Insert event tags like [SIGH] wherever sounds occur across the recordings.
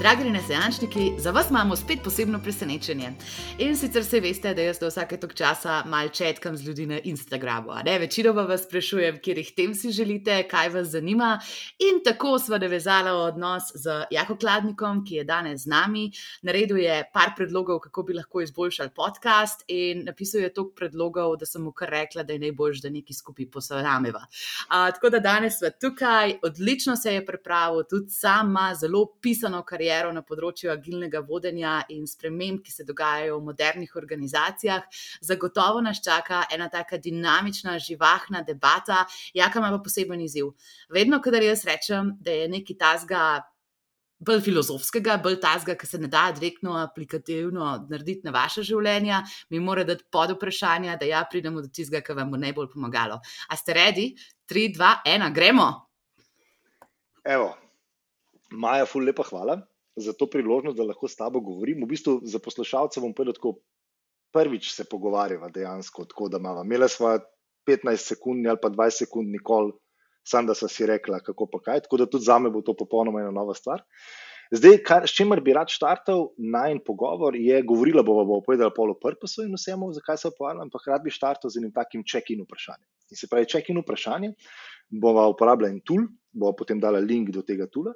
Dragi renesančniki, za vas imamo spet posebno presenečenje. In sicer se veste, da jaz do vsake tok časa mal četkam z ljudmi na Instagramu. Večinoma vas sprašujem, kje jih tem si želite, kaj vas zanima. In tako sva navezala odnos z Jako Kladnikom, ki je danes z nami. Naredil je par predlogov, kako bi lahko izboljšali podcast, in napisal je toliko predlogov, da sem mu kar rekla, da je najbolj, da neki skupaj posavameva. Tako da danes sva tukaj, odlično se je pripravil, tudi sama zelo pisano kariero kariero na področju agilnega vodenja in sprememb, ki se dogajajo v modernih organizacijah. Zagotovo nas čaka ena taka dinamična, živahna debata, jaka ima pa poseben izziv. Vedno, kadar jaz rečem, da je nekaj tasga. Bolj filozofskega, bolj tazga, ki se ne da direktno, aplikativno narediti na vaše življenje, mi mora dati pod vprašanje, da ja, pridemo do tistega, ki vam bo najbolj pomagalo. A ste redi? 3, 2, 1, gremo. Evo, Maja, ful lepa hvala za to priložnost, da lahko s tabo govorim. V bistvu za poslušalce bom povedal, tako prvič se pogovarjava dejansko, tako da imamo. Imela sva 15 sekund ali pa 20 sekund, nikoli, sam da sva si rekla, kako pa kaj. Tako da tudi za me bo to popolnoma ena nova stvar. Zdaj, kar, s čimer bi rad štartal naj en pogovor, je govorila bova, bo povedala polo purposu in vsemu, zakaj se pogovarjam, ampak rad bi štartal z enim takim check-in vprašanjem. In se pravi, check-in vprašanje, bova uporabljala en tool, bova potem dala link do tega tula.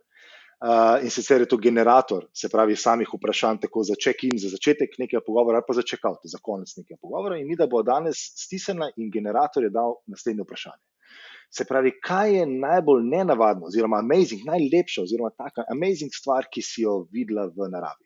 In sicer je to generator, se pravi, samih vprašanj, tako za check-in, za začetek nekega pogovora, ali pa za check-out, za konec nekega pogovora. In mi, da bo danes stisnjena in generator je dal naslednje vprašanje. Se pravi, kaj je najbolj nenavadno, oziroma amazing, najlepša, oziroma taka amazing stvar, ki si jo videla v naravi?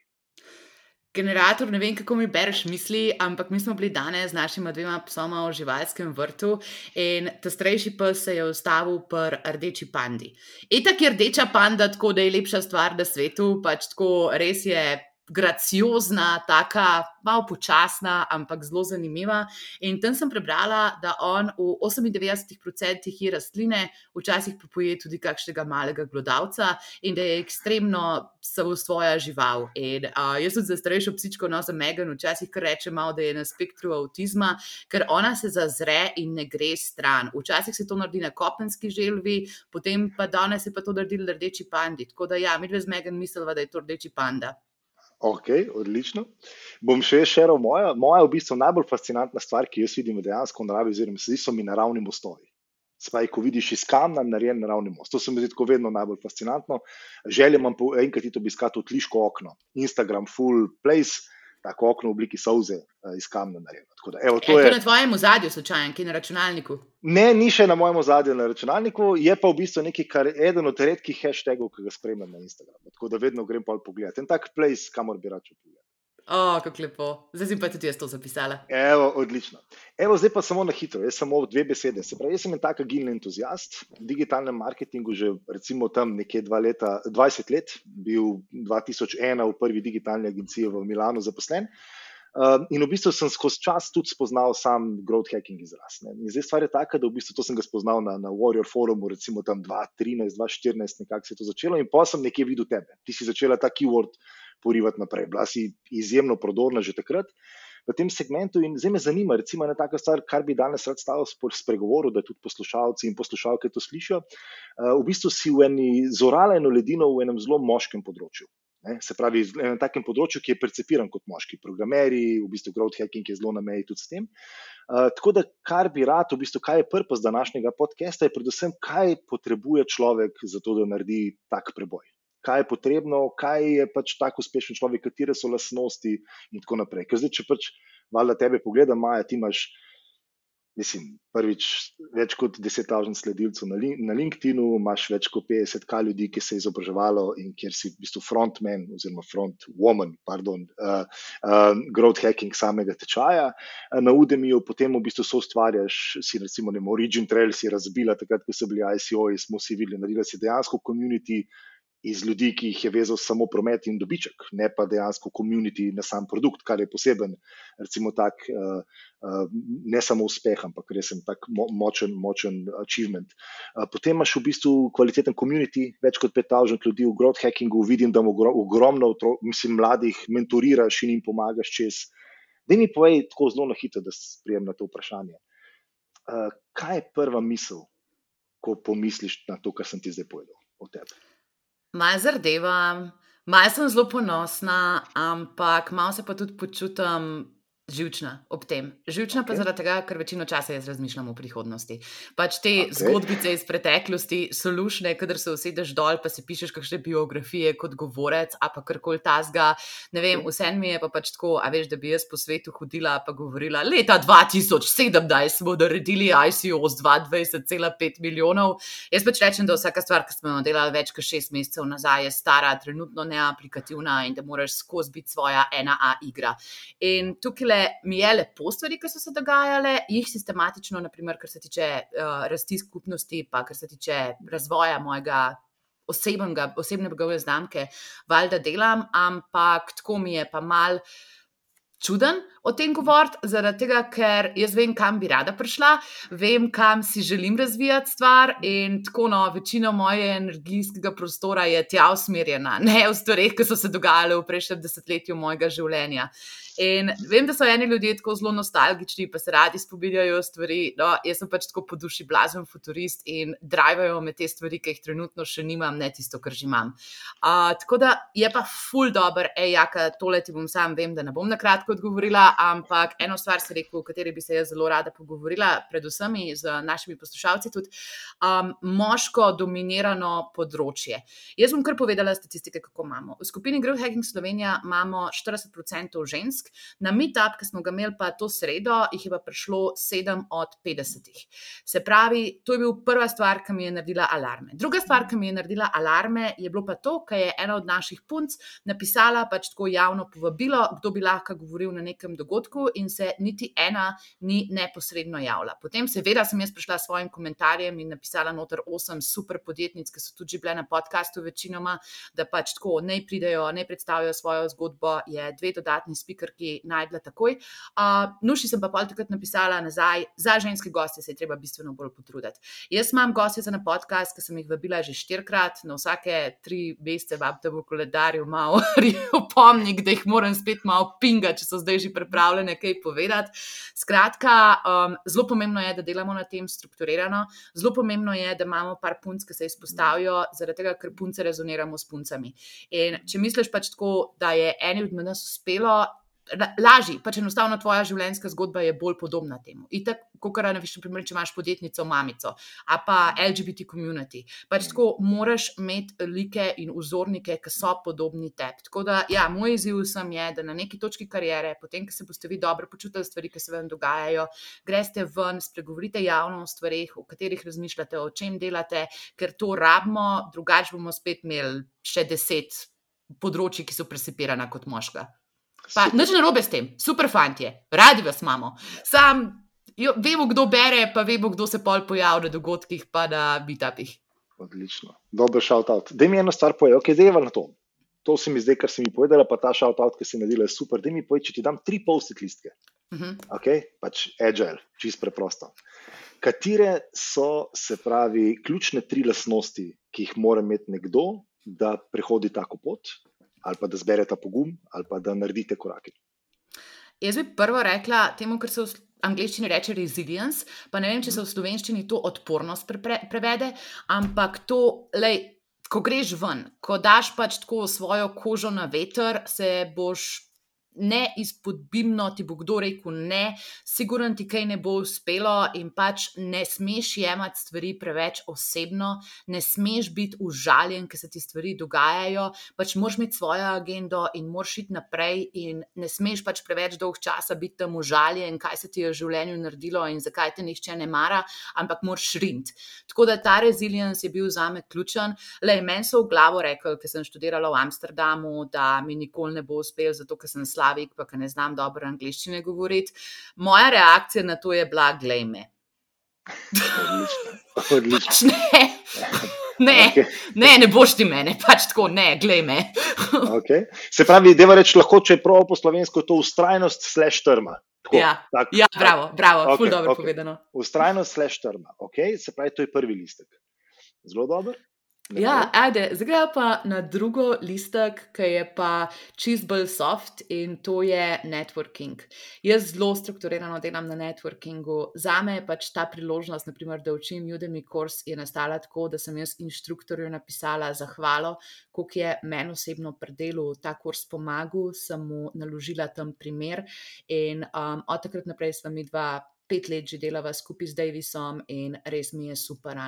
Generator, ne vem, kako mi bereš misli, ampak mi smo bili danes z našima dvema psoma v živalskem vrtu in ta starejši pes se je ustavil pri rdeči pandi. Itak je rdeča panda tako, da je lepša stvar na svetu, pač tako res je graciozna, taka malo počasna, ampak zelo zanimiva. In tam sem prebrala, da on v 98% je rastline, včasih pa poje tudi kakšnega malega glodavca in da je ekstremno samosvoja žival. In uh, jaz tudi za starejšo psičko, no za Megan, včasih kar rečem, malo, da je na spektru avtizma, ker ona se zazre in ne gre stran. Včasih se to naredi na kopenski želvi, potem pa danes je pa to naredil rdeči pandi. Tako da ja, mi dve z Megan mislila, da je to rdeči panda. Ok, odlično. Bom še širil moja. Moja, v bistvu, najbolj fascinantna stvar, ki jo vidim dejansko v naravi, oziroma se zdi, so mi naravni mostovi. Spaj, ko vidiš iz kamna narejen naravni most. To se mi zdi tako vedno najbolj fascinantno. Želim vam enkrat to obiskati v tliško okno, Instagram, full place tako okno v obliki soze uh, iz kamna narejeno. Da, evo, to e, je to na tvojem zadju, slučajno, ki je na računalniku. Ne, ni še na mojem zadju na računalniku, je pa v bistvu nekaj, kar je eden od redkih hashtagov, ki ga spremljam na Instagramu. Tako da vedno grem pa pogledati. En tak place, kamor bi račel pogledati. Oh, kako lepo. Zdaj pa tudi jaz to zapisala. Evo, odlično. Evo, zdaj pa samo na hitro, jaz samo dve besede. Se pravi, jaz sem en tak agilni entuzijast v digitalnem marketingu, že recimo tam nekje leta, 20 let, bil 2001 v prvi digitalni agenciji v Milano zaposlen. Uh, in v bistvu sem skozi čas tudi spoznal sam growth hacking izraz. Ne. In zdaj stvar je taka, da v bistvu to sem ga spoznal na, na Warrior forumu, recimo tam 2013, 2014, nekako se je to začelo in pa sem nekje videl tebe. Ti si začela ta keyword porivati naprej. Bila si izjemno prodorna že takrat v tem segmentu in zdaj me zanima, recimo, ena taka stvar, kar bi danes rad stavil spregovoril, da tudi poslušalci in poslušalke to slišijo. Eh, v bistvu si v eni zorala eno ledino v enem zelo moškem področju. Ne, se pravi, na takem področju, ki je percepiran kot moški, programeri, v bistvu growth hacking je zelo na meji tudi s tem. Uh, tako da, kar bi rad, v bistvu, kaj je prpos današnjega podcasta, je predvsem, kaj potrebuje človek za to, da naredi tak preboj kaj je potrebno, kaj je pač tako uspešen človek, katere so lasnosti in tako naprej. Ker zdaj, če pač valjda tebe pogledam, Maja, ti imaš, mislim, prvič več kot 10.000 sledilcev na, na LinkedIn, imaš več kot 50k ljudi, ki se je izobraževalo in kjer si v bistvu frontman oziroma frontwoman, pardon, uh, uh, growth hacking samega tečaja uh, na Udemiju, potem v bistvu so ustvarjaš, si recimo, ne, Origin Trail si razbila, takrat, ko so bili ICO-ji, smo si videli, naredila si dejansko community, iz ljudi, ki jih je vezal samo promet in dobiček, ne pa dejansko komunity na sam produkt, kar je poseben, recimo tak, uh, uh, ne samo uspeh, ampak res en tak mo močen, močen achievement. Uh, potem imaš v bistvu kvaliteten komunity, več kot 5000 ljudi v growth hackingu, vidim, da ogro ogromno mislim, mladih mentoriraš in jim pomagaš čez. Da mi povej tako zelo na hitro, da sprijem na to vprašanje. Uh, kaj je prva misel, ko pomisliš na to, kar sem ti zdaj povedal o tebi? Malo zardevam, Malo sem zelo ponosna, ampak malo se pa tudi počutim Živčna ob tem. Živčna okay. pa zaradi tega, ker večino časa jaz razmišljam o prihodnosti. Pač te okay. zgodbice iz preteklosti so lušne, kader se usedeš dol, pa si pišeš kakšne biografije kot govorec, a pa karkoli tasga. Ne vem, vse mi je pa pač tako, a veš, da bi jaz po svetu hodila pa govorila, leta 2017 smo naredili ICO z 22,5 milijonov. Jaz pač rečem, da vsaka stvar, ki smo jo delali več kot šest mesecev nazaj, je stara, trenutno neaplikativna in da moraš skozi biti svoja ena A igra. In tukaj mi je lepo stvari, ki so se dogajale, jih sistematično, naprimer, kar se tiče uh, rasti skupnosti, pa kar se tiče razvoja mojega. Osebnega, osebnega znamke, valjda delam, ampak tako mi je pa mal čuden o tem govoriti, zaradi tega, ker jaz vem, kam bi rada prišla, vem, kam si želim razvijati stvar in tako no, večina moje energijskega prostora je tja usmerjena, ne v stvareh, ki so se dogajale v prejšnjem desetletju mojega življenja. In vem, da so eni ljudje tako zelo nostalgični, pa se radi spominjajo stvari. No, jaz sem pač tako po duši blazen futurist in drivajo me te stvari, ki jih trenutno še nimam, ne tisto, kar že imam. Uh, tako da je pa full dobro, ej, jaka, tole ti bom sam, vem, da ne bom na kratko odgovorila, ampak eno stvar si rekel, o kateri bi se jaz zelo rada pogovorila, predvsem z našimi poslušalci, tudi um, moško dominirano področje. Jaz bom kar povedala statistike, kako imamo. V skupini Growth Hacking Slovenija imamo 40% žensk. Na meetup, ki smo ga imeli pa to sredo, jih je pa prišlo 7 od 50. Se pravi, to je bil prva stvar, ki mi je naredila alarme. Druga stvar, ki mi je naredila alarme, je bilo pa to, kar je ena od naših punc napisala pač tako javno povabilo, kdo bi lahko govoril na nekem dogodku, in se niti ena ni neposredno javila. Potem, seveda, sem jaz prišla s svojim komentarjem in napisala noter osem super podjetnic, ki so tudi bile na podkastu, večinoma, da pač tako ne pridejo, ne predstavijo svojo zgodbo. Je dve dodatni speaker, ki najdla takoj. Uh, Nuši sem pa pol takrat napisala nazaj, za ženske goste se je treba bistveno bolj potruditi. Jaz imam goste za na podcast, ki sem jih vabila že štirikrat, na vsake tri mesece vabite v koledarju, malo [LAUGHS] opomnik, da jih moram spet malo pinga, če so zdaj že pripravljene kaj povedati. Skratka, um, zelo pomembno je, da delamo na tem strukturirano, zelo pomembno je, da imamo par punc, ki se izpostavijo, zaradi tega, ker punce rezoniramo s puncami. In če misliš pač tako, da je eni od nas uspelo, lažji, pač enostavno tvoja življenjska zgodba je bolj podobna temu. Itak, kot kar ne veš, primer, če imaš podjetnico, mamico, a pa LGBT community. Pač tako moraš imeti like in vzornike, ki so podobni tebi. Tako da, ja, moj izziv sem je, da na neki točki karijere, potem, ko se boste vi dobro počutili stvari, ki se vam dogajajo, greste ven, spregovorite javno o stvarih, o katerih razmišljate, o čem delate, ker to rabimo, drugače bomo spet imeli še deset področji, ki so presipirana kot moška. Pa, nič ne robe s tem, super fanti, radi vas imamo. Sam jo, vemo, kdo bere, pa vemo, kdo se pol pojavlja na dogodkih, pa na bitapih. Odlično, dobro shout out. Da mi eno stvar poje, ok, zdaj je na to. To se mi zdaj, kar si mi povedala, pa ta shout out, ki si naredila, je super. Da mi poje, če ti dam tri polstik listke. Uh mhm. -huh. Ok, pač agile, čist preprosto. Katere so, se pravi, ključne tri lasnosti, ki jih mora imeti nekdo, da prehodi tako pot, ali pa da zberete pogum, ali pa da naredite korake. Jaz bi prvo rekla temu, kar se v angleščini reče resilience, pa ne vem, če se v slovenščini to odpornost pre pre prevede, ampak to, lej, ko greš ven, ko daš pač tako svojo kožo na veter, se boš ne izpodbimno ti bo kdo rekel ne, sigurno ti kaj ne bo uspelo in pač ne smeš jemati stvari preveč osebno, ne smeš biti užaljen, ker se ti stvari dogajajo, pač moraš imeti svojo agendo in moraš iti naprej in ne smeš pač preveč dolg časa biti tam užaljen, kaj se ti je v življenju naredilo in zakaj te nihče ne mara, ampak moraš rint. Tako da ta resilience je bil za me ključen. Le meni so v glavo rekli, ker sem študirala v Amsterdamu, da mi nikoli ne bo uspel, zato ker sem slab slavik, pa ne znam dobro angliščine govoriti. Moja reakcija na to je bila, glej me. [LAUGHS] pač ne. Ne, [LAUGHS] okay. ne, ne boš ti mene, pač tako, ne, glej me. [LAUGHS] okay. Se pravi, da reč lahko, če je prav po slovensko, to ustrajnost slash trma. Tako, ja, tak, ja, bravo, bravo, okay, ful dobro okay. povedano. Ustrajnost slash trma, ok, se pravi, to je prvi listek. Zelo dober. Ja, ajde, zdaj pa na drugo listek, ki je pa čist bolj soft in to je networking. Jaz zelo strukturirano delam na networkingu. Za me je pač ta priložnost, naprimer, da učim Udemy kurs, je nastala tako, da sem jaz inštruktorju napisala zahvalo, koliko je meni osebno pri delu ta kurs pomagal, sem mu naložila tam primer in um, od takrat naprej sva mi dva pet let že delava skupaj z Davisom in res mi je super.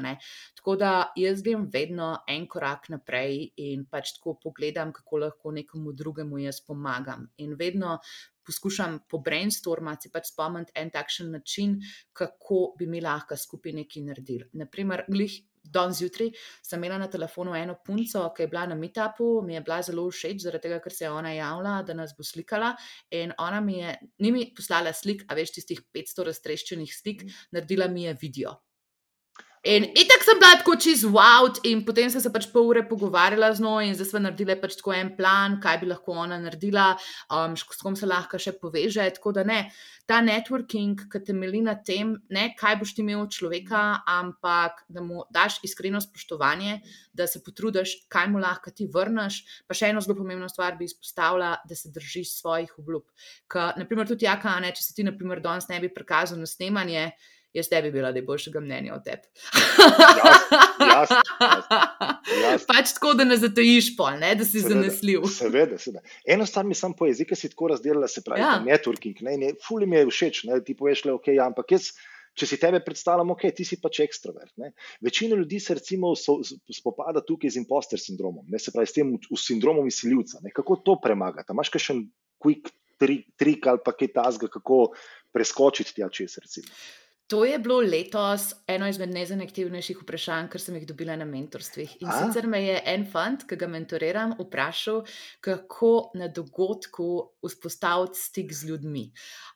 Tako da jaz grem vedno en korak naprej in pač tako pogledam, kako lahko nekomu drugemu jaz pomagam. In vedno poskušam po brainstormati, pač spomniti en takšen način, kako bi mi lahko skupaj nekaj naredili. Naprimer, glih dan zjutraj sem imela na telefonu eno punco, ki je bila na meetupu, mi je bila zelo všeč, zaradi tega, ker se je ona javila, da nas bo slikala. In ona mi je, ni mi poslala slik, a veš, tistih 500 raztreščenih slik, mhm. naredila mi je video. In itak sem bila tako čez wow, in potem sem se pač pol ure pogovarjala z njo, in zdaj smo naredili pač tako en plan, kaj bi lahko ona naredila, um, s kom se lahko še poveže. Tako da ne, ta networking, ki temelji na tem, ne kaj boš ti imel od človeka, ampak da mu daš iskreno spoštovanje, da se potrudiš, kaj mu lahko ti vrneš. Pa še eno zelo pomembno stvar bi izpostavila, da se držiš svojih obljub. Ker, naprimer, tudi jaka, ne, če se ti, naprimer, danes ne bi prikazal na snemanje jaz tebi bila najboljšega mnenja o tebi. pač tako, da ne zatojiš pol, ne? da si seveda, zanesljiv. Seveda, seveda. Eno stvar mi sem po jeziku si tako razdelila, se pravi, ja. networking, ne, ne, fuli mi je všeč, ne, ti poveš le, ok, ja, ampak jaz. Če si tebe predstavljam, ok, ti si pač ekstrovert. Ne? Večina ljudi se recimo so, spopada tukaj z imposter sindromom, ne? se pravi s tem v sindromom izsiljivca. Kako to premagati? Imaš še en quick trik ali pa kaj tasga, kako preskočiti tja čez recimo? To je bilo letos eno izmed najzanektivnejših vprašanj, kar sem jih dobila na mentorstvih. In A? sicer me je en fant, ki ga mentoriram, vprašal, kako na dogodku vzpostaviti stik z ljudmi.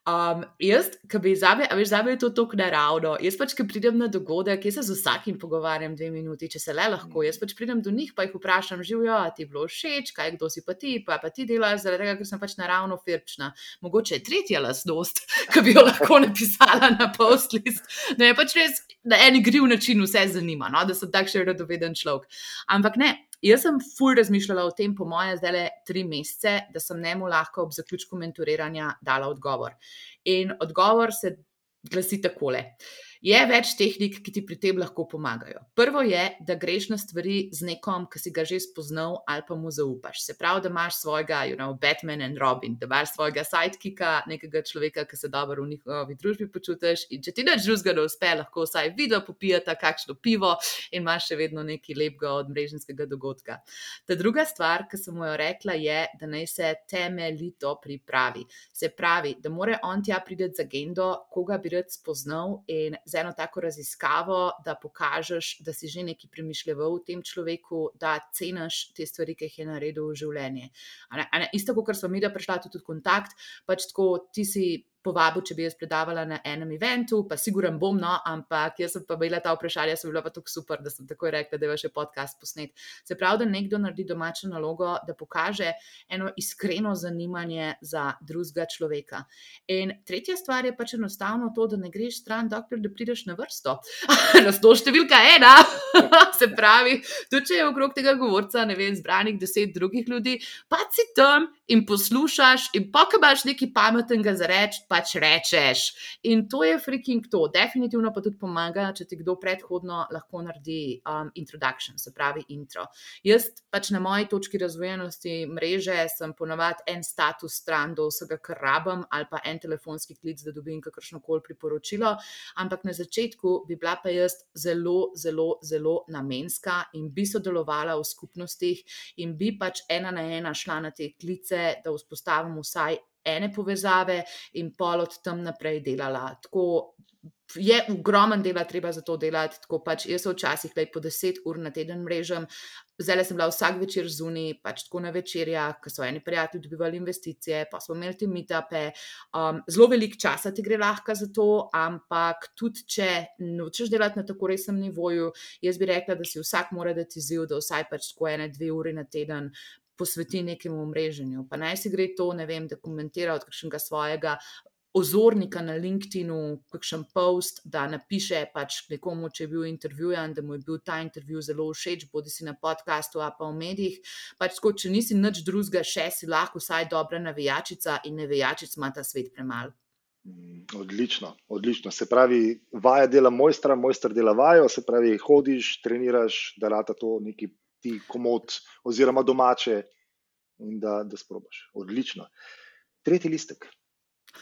Um, jaz, ki bi zabe, a veš, zabe je to tako naravno. Jaz pač, ki pridem na dogodek, jaz se z vsakim pogovarjam dve minuti, če se le lahko. Jaz pač pridem do njih, pa jih vprašam, živijo, ti je bilo všeč, kaj kdo si pa ti, pa, pa ti delaš, zaradi tega, ker sem pač naravno firčna. Mogoče je tretja lasnost, [LAUGHS] ki bi jo lahko napisala na postli Da je pač res na en igriv način vse zanima, no? da sem takšen radoveden človek. Ampak ne, jaz sem ful razmišljala o tem, po moje, zdaj le tri mesece, da sem njemu lahko ob zaključku mentoriranja dala odgovor. In odgovor se glasi takole. Je več tehnik, ki ti pri tem lahko pomagajo. Prvo je, da greš na stvari z nekom, ki si ga že spoznal ali pa mu zaupaš. Se pravi, da imaš svojega, you know, Batman in Robin, da imaš svojega sidekika, nekega človeka, ki se dobro v njihovi družbi počutiš. In če ti neč drugega ne uspe, lahko vsaj video popijete, kakšno pivo in imaš še vedno nekaj lepega od mreženskega dogodka. Ta druga stvar, ki sem mu jo rekla, je, da naj se temeljito pripravi. Se pravi, da mora on tja prideti z agendo, koga bi rad spoznal in z eno tako raziskavo, da pokažeš, da si že nekaj premišljal v tem človeku, da ceniš te stvari, ki jih je naredil v življenje. Isto, kot smo mi, da prišla tudi kontakt, pač tako ti si povabil, če bi jaz predavala na enem eventu, pa siguren bom, no, ampak jaz sem pa bila ta vprašanja, so bila pa tako super, da sem takoj rekla, da je še podcast posnet. Se pravi, da nekdo naredi domačo nalogo, da pokaže eno iskreno zanimanje za drugega človeka. In tretja stvar je pač enostavno to, da ne greš stran, dokler da prideš na vrsto. [LAUGHS] na sto številka ena. [LAUGHS] Se pravi, tudi če je okrog tega govorca, ne vem, zbranih deset drugih ljudi, pa si tam in poslušaš, in pa kaj imaš nekaj pametnega za reči pač rečeš. In to je freaking to. Definitivno pa tudi pomaga, če ti kdo predhodno lahko naredi um, introduction, se pravi intro. Jaz pač na moji točki razvojenosti mreže sem ponovadi en status stran do vsega, kar rabim, ali pa en telefonski klic, da dobim kakršno koli priporočilo. Ampak na začetku bi bila pa jaz zelo, zelo, zelo namenska in bi sodelovala v skupnostih in bi pač ena na ena šla na te klice, da vzpostavim vsaj ene povezave in pol od tam naprej delala. Tako je ogromen dela, treba za to delati. Pač jaz sem včasih le po 10 ur na teden mrežem, zdaj sem bila vsak večer zunaj, pač tako na večerjah, ker so eni prijatelji dobivali investicije, pa smo imeli te meetupe. Um, zelo velik časa ti gre lahko za to, ampak tudi če nočeš delati na tako resnem nivoju, jaz bi rekla, da si vsak mora dati izziv, da vsaj pač tako ene, dve uri na teden posveti nekemu mreženju. Pa naj si gre to, ne vem, da komentira od kakšnega svojega ozornika na LinkedIn-u, kakšen post, da napiše pač nekomu, če je bil intervjujan, da mu je bil ta intervju zelo všeč, bodi si na podkastu, a pa v medijih. Pač tako, če nisi nič drugega, še si lahko vsaj dobra navijačica in navijačic ima ta svet premalo. Mm, odlično, odlično. Se pravi, vaja dela mojstra, mojster dela vajo, se pravi, hodiš, treniraš, da rata to neki ti komod oziroma domače in da, da sprobaš. Odlično. Tretji listek.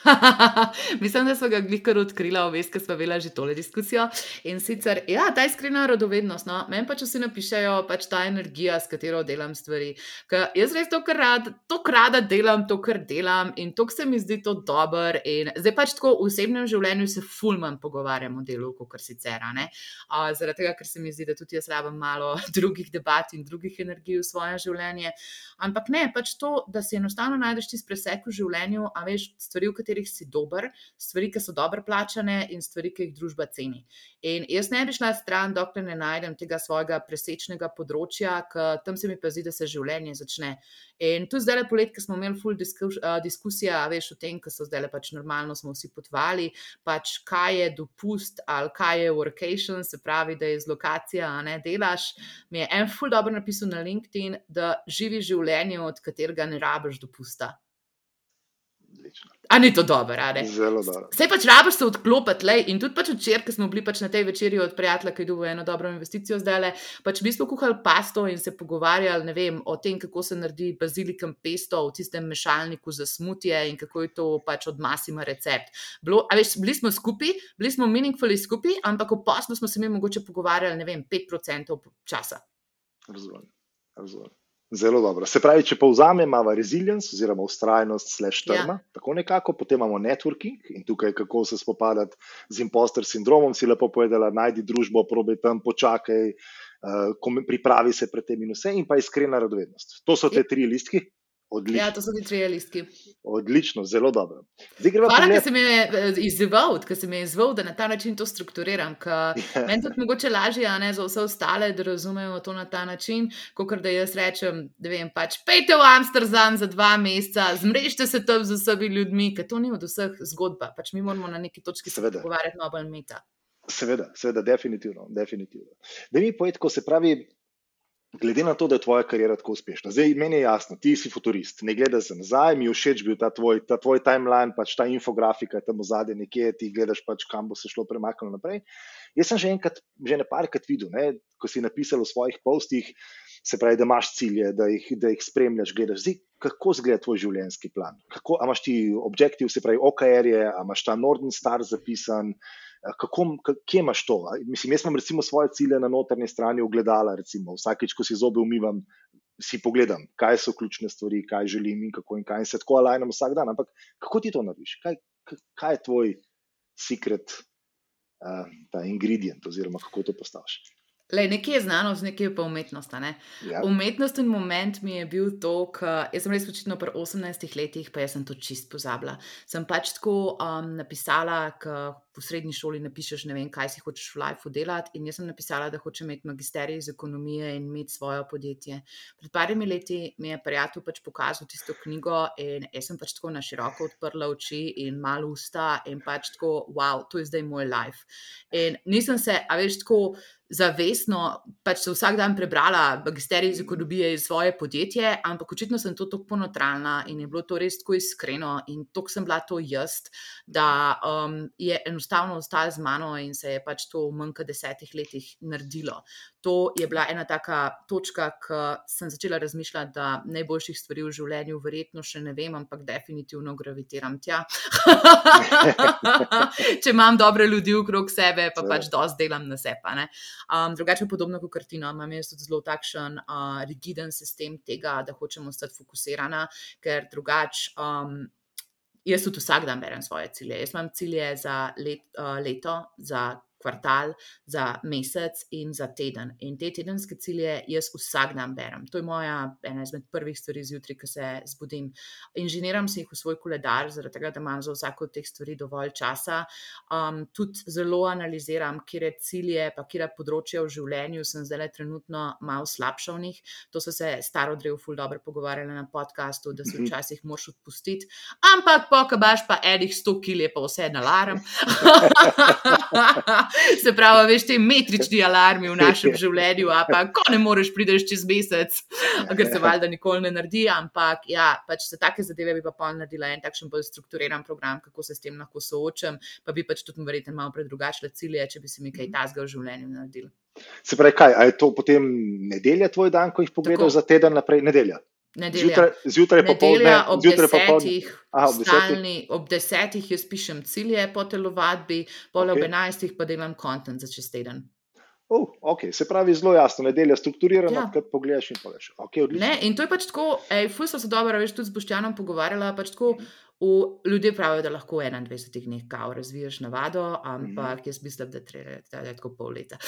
[LAUGHS] Mislim, da so ga glikar odkrila, veš, ker smo imeli že tole diskusijo. In sicer, ja, ta iskrena radovednost. No? Meni pač vsi napišajo, pač ta energija, s katero delam stvari. Ker jaz res to, kar rad, to rada delam, to, kar delam in to, se mi zdi to dober. In zdaj pač tako v osebnem življenju se fulman pogovarjam o delu, kot sicer. Zaradi tega, ker se mi zdi, da tudi jaz rabim malo [LAUGHS] drugih debat in drugih energij v svoje življenje. Ampak ne, pač to, da si enostavno najdeš ti presek v življenju, a veš stvari, katerih si dober, stvari, ki so dobro plačane in stvari, ki jih družba ceni. In jaz ne bi šla stran, dokler ne najdem tega svojega presečnega področja, ker tam se mi pa zdi, da se življenje začne. In tu zdaj le polet, ki smo imeli full diskus, uh, diskusija, veš o tem, ker so zdaj le pač normalno, smo vsi potovali, pač kaj je dopust ali kaj je workation, se pravi, da je z lokacija, a ne delaš. Mi je en full dobro napisal na LinkedIn, da živi življenje, od katerega ne rabiš dopusta. A ni to dobro, ali? Zelo dobro. Vse pač rabiš se odklopiti, lej. in tudi pač včeraj, ko smo bili pač na tej večerji od prijatelja, ki je dobil eno dobro investicijo zdaj, le, pač mi smo kuhali pasto in se pogovarjali vem, o tem, kako se naredi bazilikam pesto v tistem mešalniku za smutje in kako je to pač od masima recept. Bilo, veš, bili smo skupaj, bili smo meaningfully skupaj, ampak v poslu smo se mi mogoče pogovarjali, ne vem, 5% časa. Razumem, razumem. Zelo dobro. Se pravi, če povzamemo, imamo resilience oziroma ustrajnost, slash trma, ja. tako nekako, potem imamo networking in tukaj, kako se spopadati z imposter sindromom, si lepo povedala, najdi družbo, probi tam, počakaj, uh, pripravi se pred tem in vse, in pa iskrena radovednost. To so te ja. tri listke. Odlično. Ja, to so ti tri listki. Odlično, zelo dobro. Hvala, da si me eh, izzival, da si me izzival, da na ta način to strukturiram. Ja. Meni tudi mogoče lažje, a ne za vse ostale, da razumejo to na ta način, kot da jaz rečem, da vem, pač pejte v Amsterdam za dva meseca, zmrežite se tam z vsemi ljudmi, ker to ni od vseh zgodba. Pač mi moramo na neki točki se pogovarjati malo bolj meta. Seveda, seveda, definitivno. definitivno. Da mi povedo, ko se pravi, glede na to, da je tvoja karijera tako uspešna. Zdaj, meni je jasno, ti si futurist, ne gledaš za nazaj, mi je všeč bil ta tvoj, ta tvoj timeline, pač ta infografika tam v zadnji nekje, ti gledaš pač, kam bo se šlo premaknilo naprej. Jaz sem že enkrat, že ne parkrat videl, ne, ko si napisal v svojih postih, se pravi, da imaš cilje, da jih, da jih spremljaš, gledaš. Zdaj, kako zgleda tvoj življenjski plan? Kako, a imaš ti objektiv, se pravi, OKR-je, a imaš ta Northern Star zapisan? Eh, kako, kje imaš to? Mislim, jaz imam recimo svoje cilje na notrni strani ogledala, recimo vsakeč, ko si zobe umivam, si pogledam, kaj so ključne stvari, kaj želim in kako in kaj in se tako alajnam vsak dan. Ampak kako ti to narediš? Kaj, kaj je tvoj sekret, uh, ta ingredient, oziroma kako to postaviš? Le, nekje je znanost, nekje je pa umetnost. Ne? Ja. Umetnosten moment mi je bil to, da sem res počitno pri 18 letih, pa sem to čist pozabila. Sem pač tako um, napisala, da v srednji šoli napišeš, ne vem, kaj si hočeš v lifeu delati. In jaz sem napisala, da hočem imeti magisterij iz ekonomije in imeti svoje podjetje. Pred parimi leti mi je prijatelj pač pokazal tisto knjigo in jaz sem pač tako na široko odprla oči in malo usta in pač tako, wow, to je zdaj moj life. In nisem se, a veš, tako zavestno pač se vsak dan prebrala magisterij iz ekonomije iz svoje podjetje, ampak očitno sem to tako ponotralna in je bilo to res tako iskreno in tako sem bila to jaz, da um, je enostavno ostalo z mano in se je pač to v manj kot desetih letih naredilo. To je bila ena taka točka, ki sem začela razmišljati, da najboljših stvari v življenju verjetno še ne vem, ampak definitivno gravitiram tja. [LAUGHS] Če imam dobre ljudi okrog sebe, pa pač dosti delam na sebe. Um, drugače, podobno kot kartino, imam jaz tudi zelo takšen uh, rigiden sistem tega, da hočemo ostati fokusirana, ker drugače. Um, Jaz tudi vsak dan berem svoje cilje. Jaz imam cilje za let, uh, leto, za kvartal, za mesec in za teden. In te tedenske cilje jaz vsak dan berem. To je moja ena izmed prvih stvari zjutraj, ko se zbudim. Inženiram se jih v svoj koledar, zaradi tega, da imam za vsako od teh stvari dovolj časa. Um, tudi zelo analiziram, kje cilje, pa kje področje v življenju sem zdaj trenutno malo slabša v njih. To so se staro drevo ful dobro pogovarjali na podkastu, da se mhm. včasih moraš odpustiti. Ampak, pokabaš pa enih 100 kil je pa vse na alarm. [LAUGHS] se pravi, veš, te metrični alarmi v našem življenju, a pa ko ne moreš prideš čez mesec, ker se valjda nikoli ne naredi. Ampak, ja, pač za take zadeve bi pa pol naredila en takšen bolj strukturiran program, kako se s tem lahko soočam, pa bi pač tudi verjetno malo predrugačila cilje, če bi se mi kaj mhm. tasga v življenju naredil. Se pravi, kaj, je to potem nedelja tvoj dan, ko jih pogledaš za teden naprej? Nedelja. Zjutraj popoldne, zjutraj popoldne. Ob, ob desetih jaz pišem cilje po telovadbi, pol okay. ob enajstih pa delam kontent za čez teden. Uh, okay. Se pravi, zelo jasno, nedelja strukturirana, ja. kaj pogledaš in pogledaš. Okay, ne, in to je pač tako, ej, fus so se dobro, veš, tudi s Boštjanom pogovarjala, pač tako. V, ljudje pravijo, da lahko v 21 dneh kao razviješ navado, ampak mm. jaz mislim, da treba da je tako pol leta.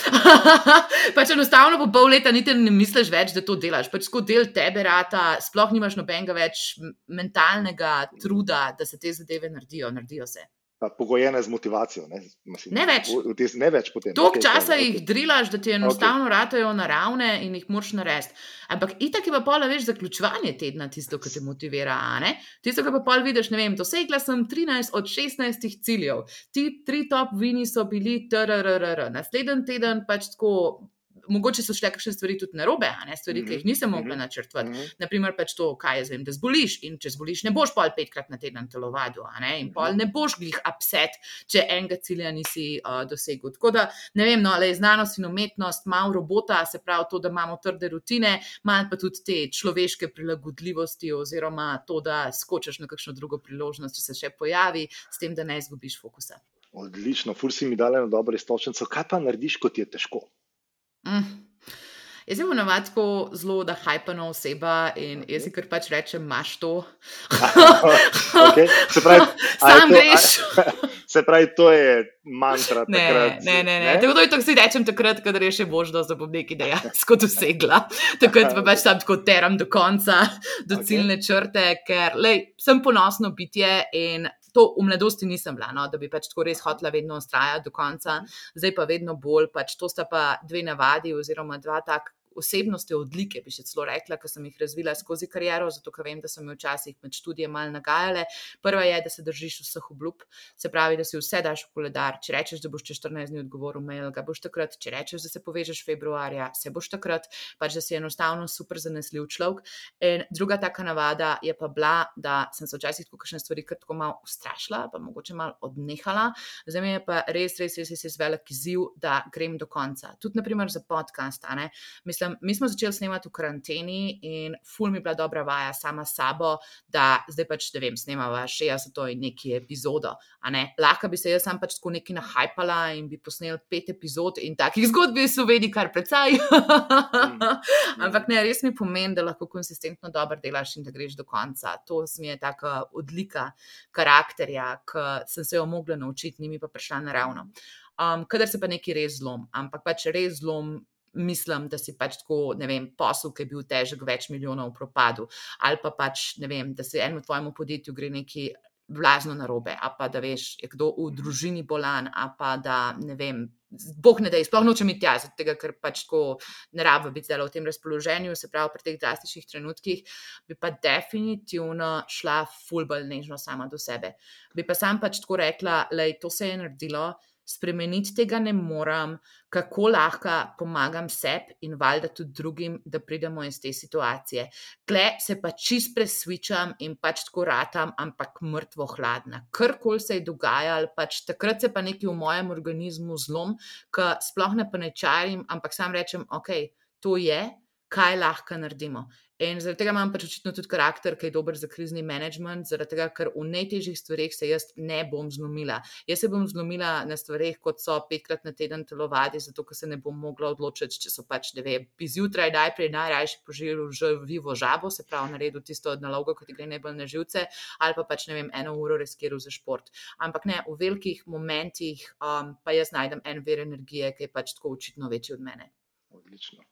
[LAUGHS] pač enostavno po pol leta niti ne misliš več, da to delaš. Pač kot del tebe rata, sploh nimaš nobenega več mentalnega truda, da se te zadeve naredijo, naredijo se pogojene z motivacijo. Ne, Mislim, ne več. Tes, ne več Toliko okay, časa okay. jih drilaš, da ti enostavno okay. ratajo naravne in jih moš narediti. Ampak itak je pa pol več zaključovanje tedna tisto, kar te motivira. Tisto, kar pa pol vidiš, ne vem, dosegla sem 13 od 16 ciljev, ti tri top vini so bili trrrr, naslednji teden pač tako mogoče so šle kakšne stvari tudi narobe, ne stvari, mm -hmm. ki jih nisem mogla mhm. načrtovati. Mm -hmm. Naprimer, pač to, kaj je zdaj, da zboliš in če zboliš, ne boš pol petkrat na teden telovadil, in pol mhm. ne boš glih upset, če enega cilja nisi uh, dosegel. Tako da ne vem, no, ali je znanost in umetnost malo robota, se pravi to, da imamo trde rutine, malo pa tudi te človeške prilagodljivosti, oziroma to, da skočiš na kakšno drugo priložnost, če se še pojavi, s tem, da ne izgubiš fokusa. Odlično, fursi mi dali na dobro istočnico. Kaj pa narediš, kot je težko? Mm. Jaz sem ponovadi tako zelo, da hajpana oseba in jaz si kar pač rečem, imaš to. [LAUGHS] okay. Se pravi, sam to, greš. [LAUGHS] Se pravi, to je mantra. Ne, takrat, ne, ne. ne. Tako da to si rečem takrat, kadar je še možnost, da bom nekaj dejansko [LAUGHS] dosegla. Takrat pa pač tam tako teram do konca, do okay. ciljne črte, ker lej, sem ponosno bitje in to v mladosti nisem bila, no, da bi pač tako res hotela vedno ustrajati do konca, zdaj pa vedno bolj. Pač to sta pa dve navadi, oziroma dva tak osebnosti odlike, bi še celo rekla, ker sem jih razvila skozi kariero, zato ker vem, da so me včasih med študijem malo nagajale. Prva je, da se držiš vseh obljub, se pravi, da si vse daš v koledar. Če rečeš, da boš čez 14 dni odgovoril mail, ga boš takrat, če rečeš, da se povežeš februarja, se boš takrat, pač da si enostavno super zanesljiv človek. In druga taka navada je pa bila, da sem se včasih tako kakšne stvari kratko malo ustrašila, pa mogoče malo odnehala. Zdaj mi je pa res, res, res, res, res velik izziv, da grem do konca. Tudi, naprimer, za podcast. Mislim, mislim, mi smo začeli snemati v karanteni in ful mi je bila dobra vaja sama s sabo, da zdaj pač, da vem, snemava še jaz to in neki epizodo. Lahko bi se jaz sam pač tako neki nahajpala in bi posnel pet epizod in takih zgodb v Sloveniji kar precej. [LAUGHS] mm. Ampak ne, res mi pomeni, da lahko konsistentno dobro delaš in da greš do konca. To mi je taka odlika karakterja, ki sem se jo mogla naučiti, ni mi pa prišla naravno. Um, kadar se pa neki res zlom, ampak pač res zlom mislim, da si pač tako, ne vem, posel, ki je bil težek več milijonov v propadu, ali pa pač, ne vem, da se enemu tvojemu podjetju gre neki. Vlažno na robe, a pa da veš, je kdo v družini bolan, a pa da ne vem, boh ne da, sploh nočem iti jaz, tega, ker pač tako ne rabim biti zelo v tem razpoloženju, se pravi, pri teh drastičnih trenutkih, bi pa definitivno šla fulbol nežno sama do sebe. Bi pa sam pač tako rekla, da to se je naredilo, spremeniti tega ne morem, kako lahko pomagam sebi in valjda tudi drugim, da pridemo iz te situacije. Kle se pa čist presvičam in pač tako ratam, ampak mrtvo hladna. Karkoli se je dogajalo, pač takrat se pa nekaj v mojem organizmu zlom, ki sploh ne panečarim, ampak sam rečem, ok, to je, kaj lahko naredimo. In zaradi tega imam pač očitno tudi karakter, ki je dober za krizni management, zaradi tega, ker v najtežjih stvareh se jaz ne bom zlomila. Jaz se bom zlomila na stvareh, kot so petkrat na teden telovadi, zato ker se ne bom mogla odločiti, če so pač, ne vem, zjutraj najprej najrajši požiril že vivo žabo, se pravi, naredil tisto nalogo, ki ti gre najbolj na živce, ali pa pač, ne vem, eno uro reskiral za šport. Ampak ne, v velikih momentih um, pa jaz najdem en ver energije, ki je pač tako očitno večji od mene. Odlično.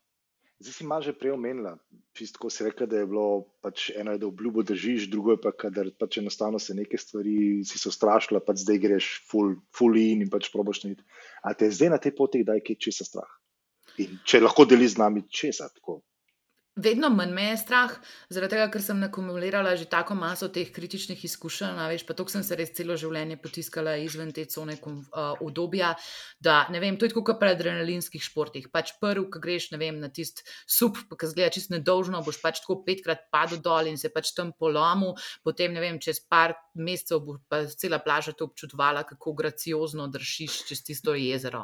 Zdaj si malo že prej omenila, čisto si rekla, da je bilo pač eno, da obljubo držiš, drugo je pa, da pač enostavno se neke stvari si so strašile, pa zdaj greš full, full in in pač proboš niti. A te zdaj na tej poti, da je kaj česa strah? In če lahko deli z nami česa tako? Vedno manj me je strah, zaradi tega, ker sem nakumulirala že tako maso teh kritičnih izkušenj, veš, pa to sem se res celo življenje potiskala izven te cone obdobja. Da, ne vem, to je kot pri adrenalinskih športih. Pač prvi, ki greš vem, na tisti sup, ki zgleda čist nedolžno, boš pač tako petkrat padel dol in se pač tam polomu, potem ne vem, čez par mesecev bo pa cela plaža to občudovala, kako graciozno držiš čez tisto jezero.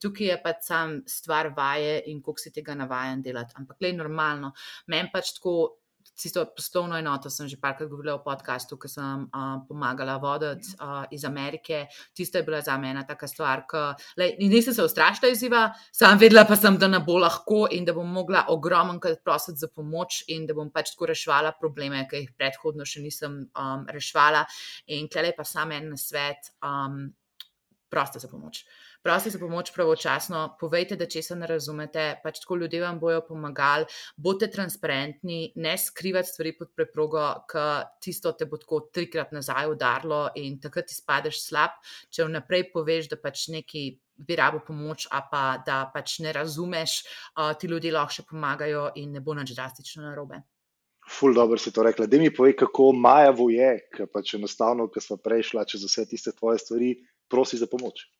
Tukaj je pač sam stvar vaje in koliko si tega navajen delati. Ampak, le, normalno. Meni pač tako. Tisto poslovno enoto sem že parkrat govorila v podkastu, ki sem uh, pomagala voditi uh, iz Amerike. Tisto je bila za me ena taka stvar, ki nisem se ustrašila izziva, sam vedela pa sem, da ne bo lahko in da bom mogla ogromno krat prositi za pomoč in da bom pač tako reševala probleme, ki jih predhodno še nisem um, reševala. In klej pa sam en svet, um, prosta za pomoč. Uh, prosite za pomoč pravočasno, povejte, da če se ne razumete, pač tako ljudje vam bojo pomagali, bodite transparentni, ne skrivati stvari pod preprogo, ker tisto te bo tako trikrat nazaj udarilo in takrat izpadeš slab, če vnaprej poveš, da pač neki. Bi rabo pomoč, a pa da pač ne razumeš, ti ljudje lahko še pomagajo, in ne bo nič drastično narobe. Ful, dobro si to rekla. Da mi povej, kako Maja voje, ki pač enostavno, ki smo prejšla čez vse tiste tvoje stvari, prosi za pomoč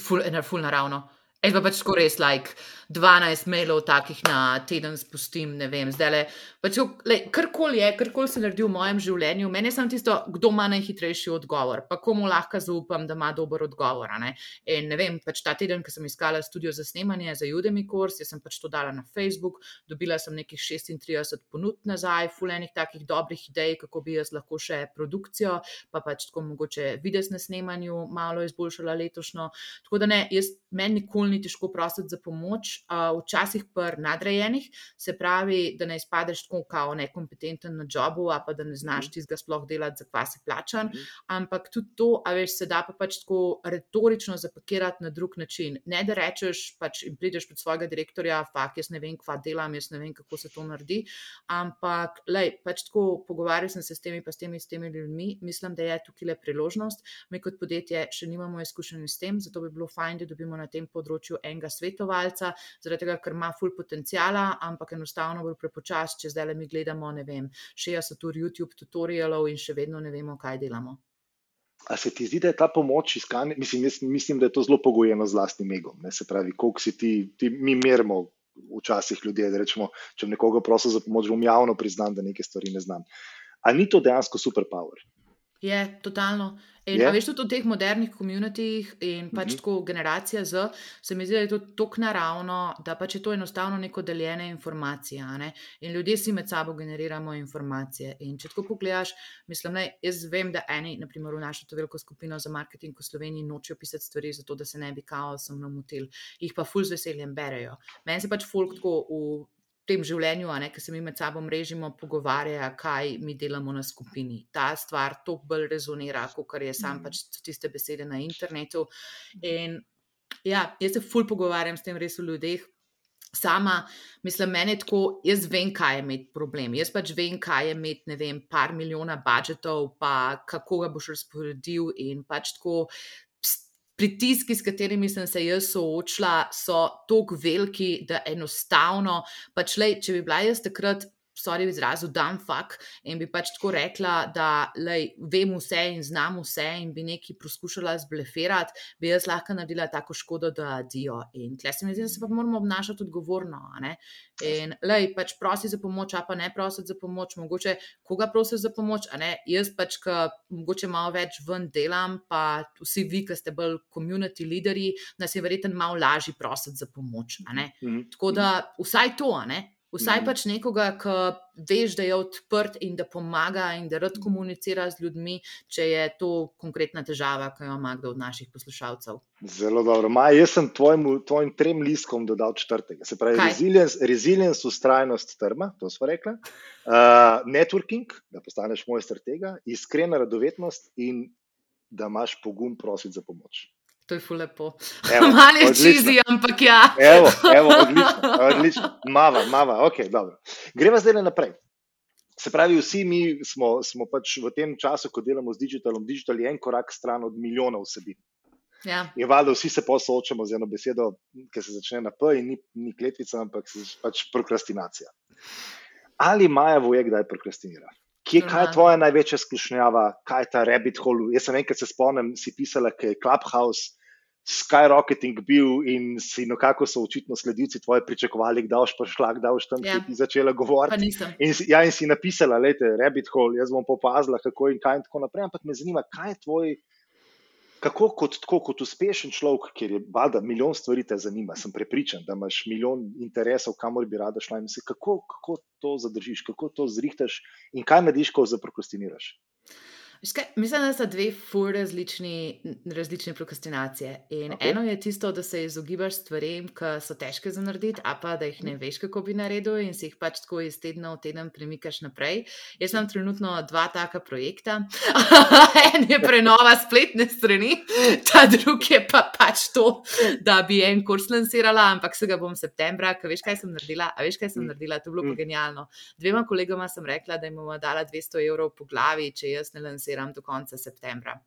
ful, ena ful naravno. Jaz pa pač skoraj res, like 12 mailov takih na teden spustim, ne vem, zdaj le. Pač, karkoli je, karkoli se naredi v mojem življenju, meni je samo tisto, kdo ima najhitrejši odgovor, pa komu lahko zaupam, da ima dober odgovor. Ne? In ne vem, pač ta teden, ko sem iskala studio za snemanje za Udemy kurs, sem pač to dala na Facebook, dobila sem nekih 36 ponudb nazaj, fulejnih takih dobrih idej, kako bi jaz lahko še produkcijo, pa pač tako mogoče videti na snemanju, malo izboljšala letošnjo. Tako da ne, jaz meni nikoli ni težko prositi za pomoč, včasih pri nadrejenih, se pravi, da ne izpadeš tako kao nekompetenten na jobu, pa da ne znaš mhm. tistega sploh delati, za kva si plačan. Mhm. Ampak tudi to, a veš, se da pa pač tako retorično zapakirati na drug način. Ne da rečeš pač in prideš pred svojega direktorja, fak, jaz ne vem, kva delam, jaz ne vem, kako se to naredi. Ampak, lej, pač tako pogovarjal sem se s temi, pa s temi, s temi ljudmi. Mislim, da je tukaj le priložnost. Mi kot podjetje še nimamo izkušenj s tem, zato bi bilo fajn, da dobimo na tem področju enega svetovalca, zaradi tega, ker ima ful potencijala, ampak enostavno bo prepočas, če zdaj le mi gledamo, ne vem, 60 ur YouTube tutorialov in še vedno ne vemo, kaj delamo. A se ti zdi, da je ta pomoč iskanja, mislim, mislim, da je to zelo pogojeno z vlastnim egom. Ne? Se pravi, koliko si ti, ti mi merimo včasih ljudje, da rečemo, če nekoga prosim za pomoč, bom javno priznam, da nekaj stvari ne znam. Ali ni to dejansko superpower? Je, totalno. In yeah. veš, tudi v teh modernih komunitih in pač mm -hmm. tako generacija Z, se mi zdi, da je to tako naravno, da pač je to enostavno neko deljene informacije. Ne? In ljudje si med sabo generiramo informacije. In če tako pogledaš, mislim, da jaz vem, da eni, naprimer v našo to veliko skupino za marketing v Sloveniji, nočejo pisati stvari, zato da se ne bi kaosom namotil, jih pa ful z veseljem berejo. Meni se pač folk tako v tem življenju, ne, ki se mi med sabo mrežimo, pogovarja, kaj mi delamo na skupini. Ta stvar toliko bolj rezonira, kot je sam mhm. pač tiste besede na internetu. In ja, jaz se ful pogovarjam s tem res o ljudeh. Sama, mislim, meni je tako, jaz vem, kaj je imeti problem. Jaz pač vem, kaj je imeti, ne vem, par milijona budžetov, pa kako ga boš razporedil. In pač tako, pritiski, s katerimi sem se jaz soočila, so tako veliki, da enostavno, pač le, če bi bila jaz takrat sorry, izrazu, dan fuk in bi pač tako rekla, da lej, vem vse in znam vse in bi nekaj poskušala zblefirati, bi jaz lahko naredila tako škodo, da dijo. In tle se mi zdi, da se pa moramo obnašati odgovorno. In lej, pač prosi za pomoč, a pa ne prosi za pomoč, mogoče koga prosi za pomoč, a ne jaz pač, ki mogoče malo več ven delam, pa vsi vi, ki ste bolj community lideri, nas je verjetno malo lažje prositi za pomoč. Mm -hmm. Tako da vsaj to, ne. Vsaj mm. pač nekoga, ki veš, da je odprt in da pomaga in da rad komunicira z ljudmi, če je to konkretna težava, ki jo ima kdo od naših poslušalcev. Zelo dobro. Maj, jaz sem tvojim, tvojim trem liskom dodal četrtega. Se pravi, resilience, resilience, ustrajnost, trma, to smo rekli. Uh, networking, da postaneš mojster tega, iskrena radovednost in da imaš pogum prositi za pomoč. To je fulepo. [LAUGHS] Malo je čizi, ampak ja. Evo, evo, odlično, [LAUGHS] odlično. Mava, mava, ok, dobro. Gremo zdaj naprej. Se pravi, vsi mi smo, smo pač v tem času, ko delamo z digitalom, digital je en korak stran od milijonov vsebin. Ja. In valjda vsi se posoočamo z eno besedo, ki se začne na P in ni, ni kletvica, ampak pač prokrastinacija. Ali Maja voje, kdaj prokrastinira? Kje, kaj je tvoja največja skušnjava, kaj je ta rabbit hole? Jaz sem enkrat se spomnim, si pisala, da je Clubhouse skyrocketing bil in si nekako so očitno sledilci tvoje pričakovali, da boš prišla, da boš tam ja. začela govoriti. In, ja, in si napisala, je rabbit hole, jaz bom popazila, kako in kaj in tako naprej. Ampak me zanima, kaj je tvoj kako kot, tako, kot uspešen človek, ker je valjda milijon stvari te zanima, sem prepričan, da imaš milijon interesov, kamor bi rada šla. Kako, kako to zadržiš, kako to zrihtaš in kaj narediš, ko zaprokrastiniraš? Kaj, mislim, da so dve fur različni, različne prokrastinacije. Okay. Eno je tisto, da se izogibaš stvarem, ki so težke za narediti, a pa da jih ne mhm. veš, kako bi naredil in si jih pač tako iz tedna v teden premikaš naprej. Jaz imam trenutno dva taka projekta. [LAUGHS] en je prenova spletne strani, ta drugi je pa pač to, da bi en kurs lansirala, ampak se ga bom septembra, ker veš, kaj sem naredila. A veš, kaj sem mhm. naredila, to je bilo pa mhm. genialno. Dvema kolegama sem rekla, da jim bomo dala 200 evrov po glavi, če jaz ne lansiram lanciram do konca septembra.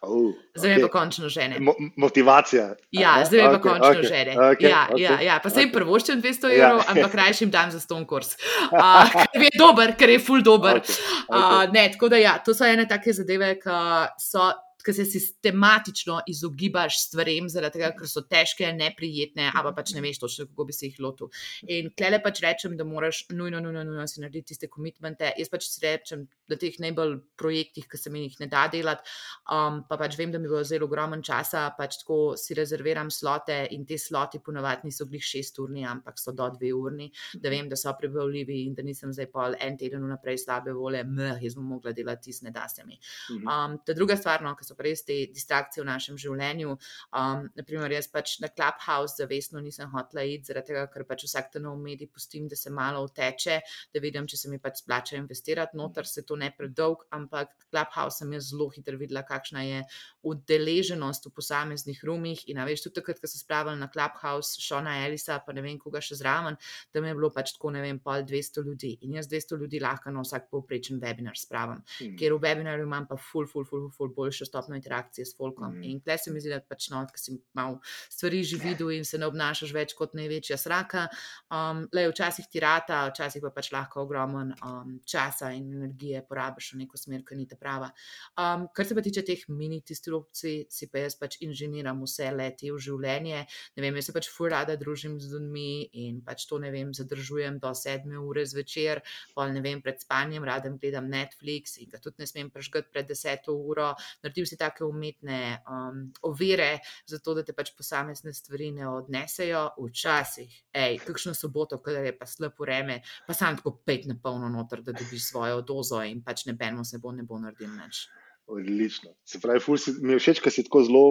Uh, zdaj okay. je pa končno žene. Mo motivacija. Ja, zdaj je pa okay, končno okay, žene. Okay, ja, okay, ja, ja, pa se jim okay. prvoščem 200 ja. evrov, ampak krajši jim dam za ston kurs. Uh, ker je dober, ker je full dober. Okay, okay. Uh, ne, tako da ja, to so ene take zadeve, ki so ki se sistematično izogibaš stvarem, zaradi tega, ker so težke, neprijetne, ali pač ne veš točno, kako bi se jih lotil. In klele pač rečem, da moraš nujno, nujno, nujno si narediti tiste komitmente. Jaz pač si rečem, da teh najbolj projektih, ki se mi jih ne da delati, um, pa pač vem, da mi bo zelo ogromen časa, pač tako si rezerviram slote in te sloti ponovadi niso glih šest urni, ampak so do dve urni, da vem, da so prebavljivi in da nisem zdaj pol en teden vnaprej slabe vole, meh, jaz bom mogla delati tiste, ne da se mi. Mhm. Um, ta druga stvar, no, so res te distrakcije v našem življenju. Um, naprimer, jaz pač na Clubhouse zavestno nisem hotela iti, zaradi tega, ker pač vsak ta nov medij pustim, da se malo uteče, da vidim, če se mi pač splača investirati noter, se to ne predolg, ampak Clubhouse sem jaz zelo hitro videla, kakšna je udeleženost v posameznih rumih. In veš, tudi takrat, ko so spravili na Clubhouse Šona Elisa, pa ne vem, koga še zraven, da mi je bilo pač tako, ne vem, pol 200 ljudi. In jaz 200 ljudi lahko na vsak povprečen webinar spravim, hmm. ker v webinarju imam pa ful, ful, ful, ful, ful boljšo stopno interakcije s folkom. Mm. In tukaj se mi zdi, da pač no, ki si malo stvari že videl in se ne obnašaš več kot največja sraka. Um, le včasih ti rata, včasih pa pač lahko ogromen um, časa in energije porabiš v neko smer, ki ni ta prava. Um, kar se pa tiče teh mini testirupci, si pa jaz pač inženiram vse leti v življenje. Ne vem, jaz se pač fur rada družim z ljudmi in pač to ne vem, zadržujem do sedme ure zvečer, pol ne vem, pred spanjem radem gledam Netflix in ga tudi ne smem prežgati pred deseto uro. Naredim si take umetne um, ovire, zato da te pač posamezne stvari ne odnesejo. Včasih, hej, kakšno soboto, kadar je pa slabo vreme, pa sam tako pet na polno noter, da dobiš svojo dozo in pač ne beno se bo, ne bo naredil nič. Odlično. Se pravi, si, mi je všeč, ker si tako zelo,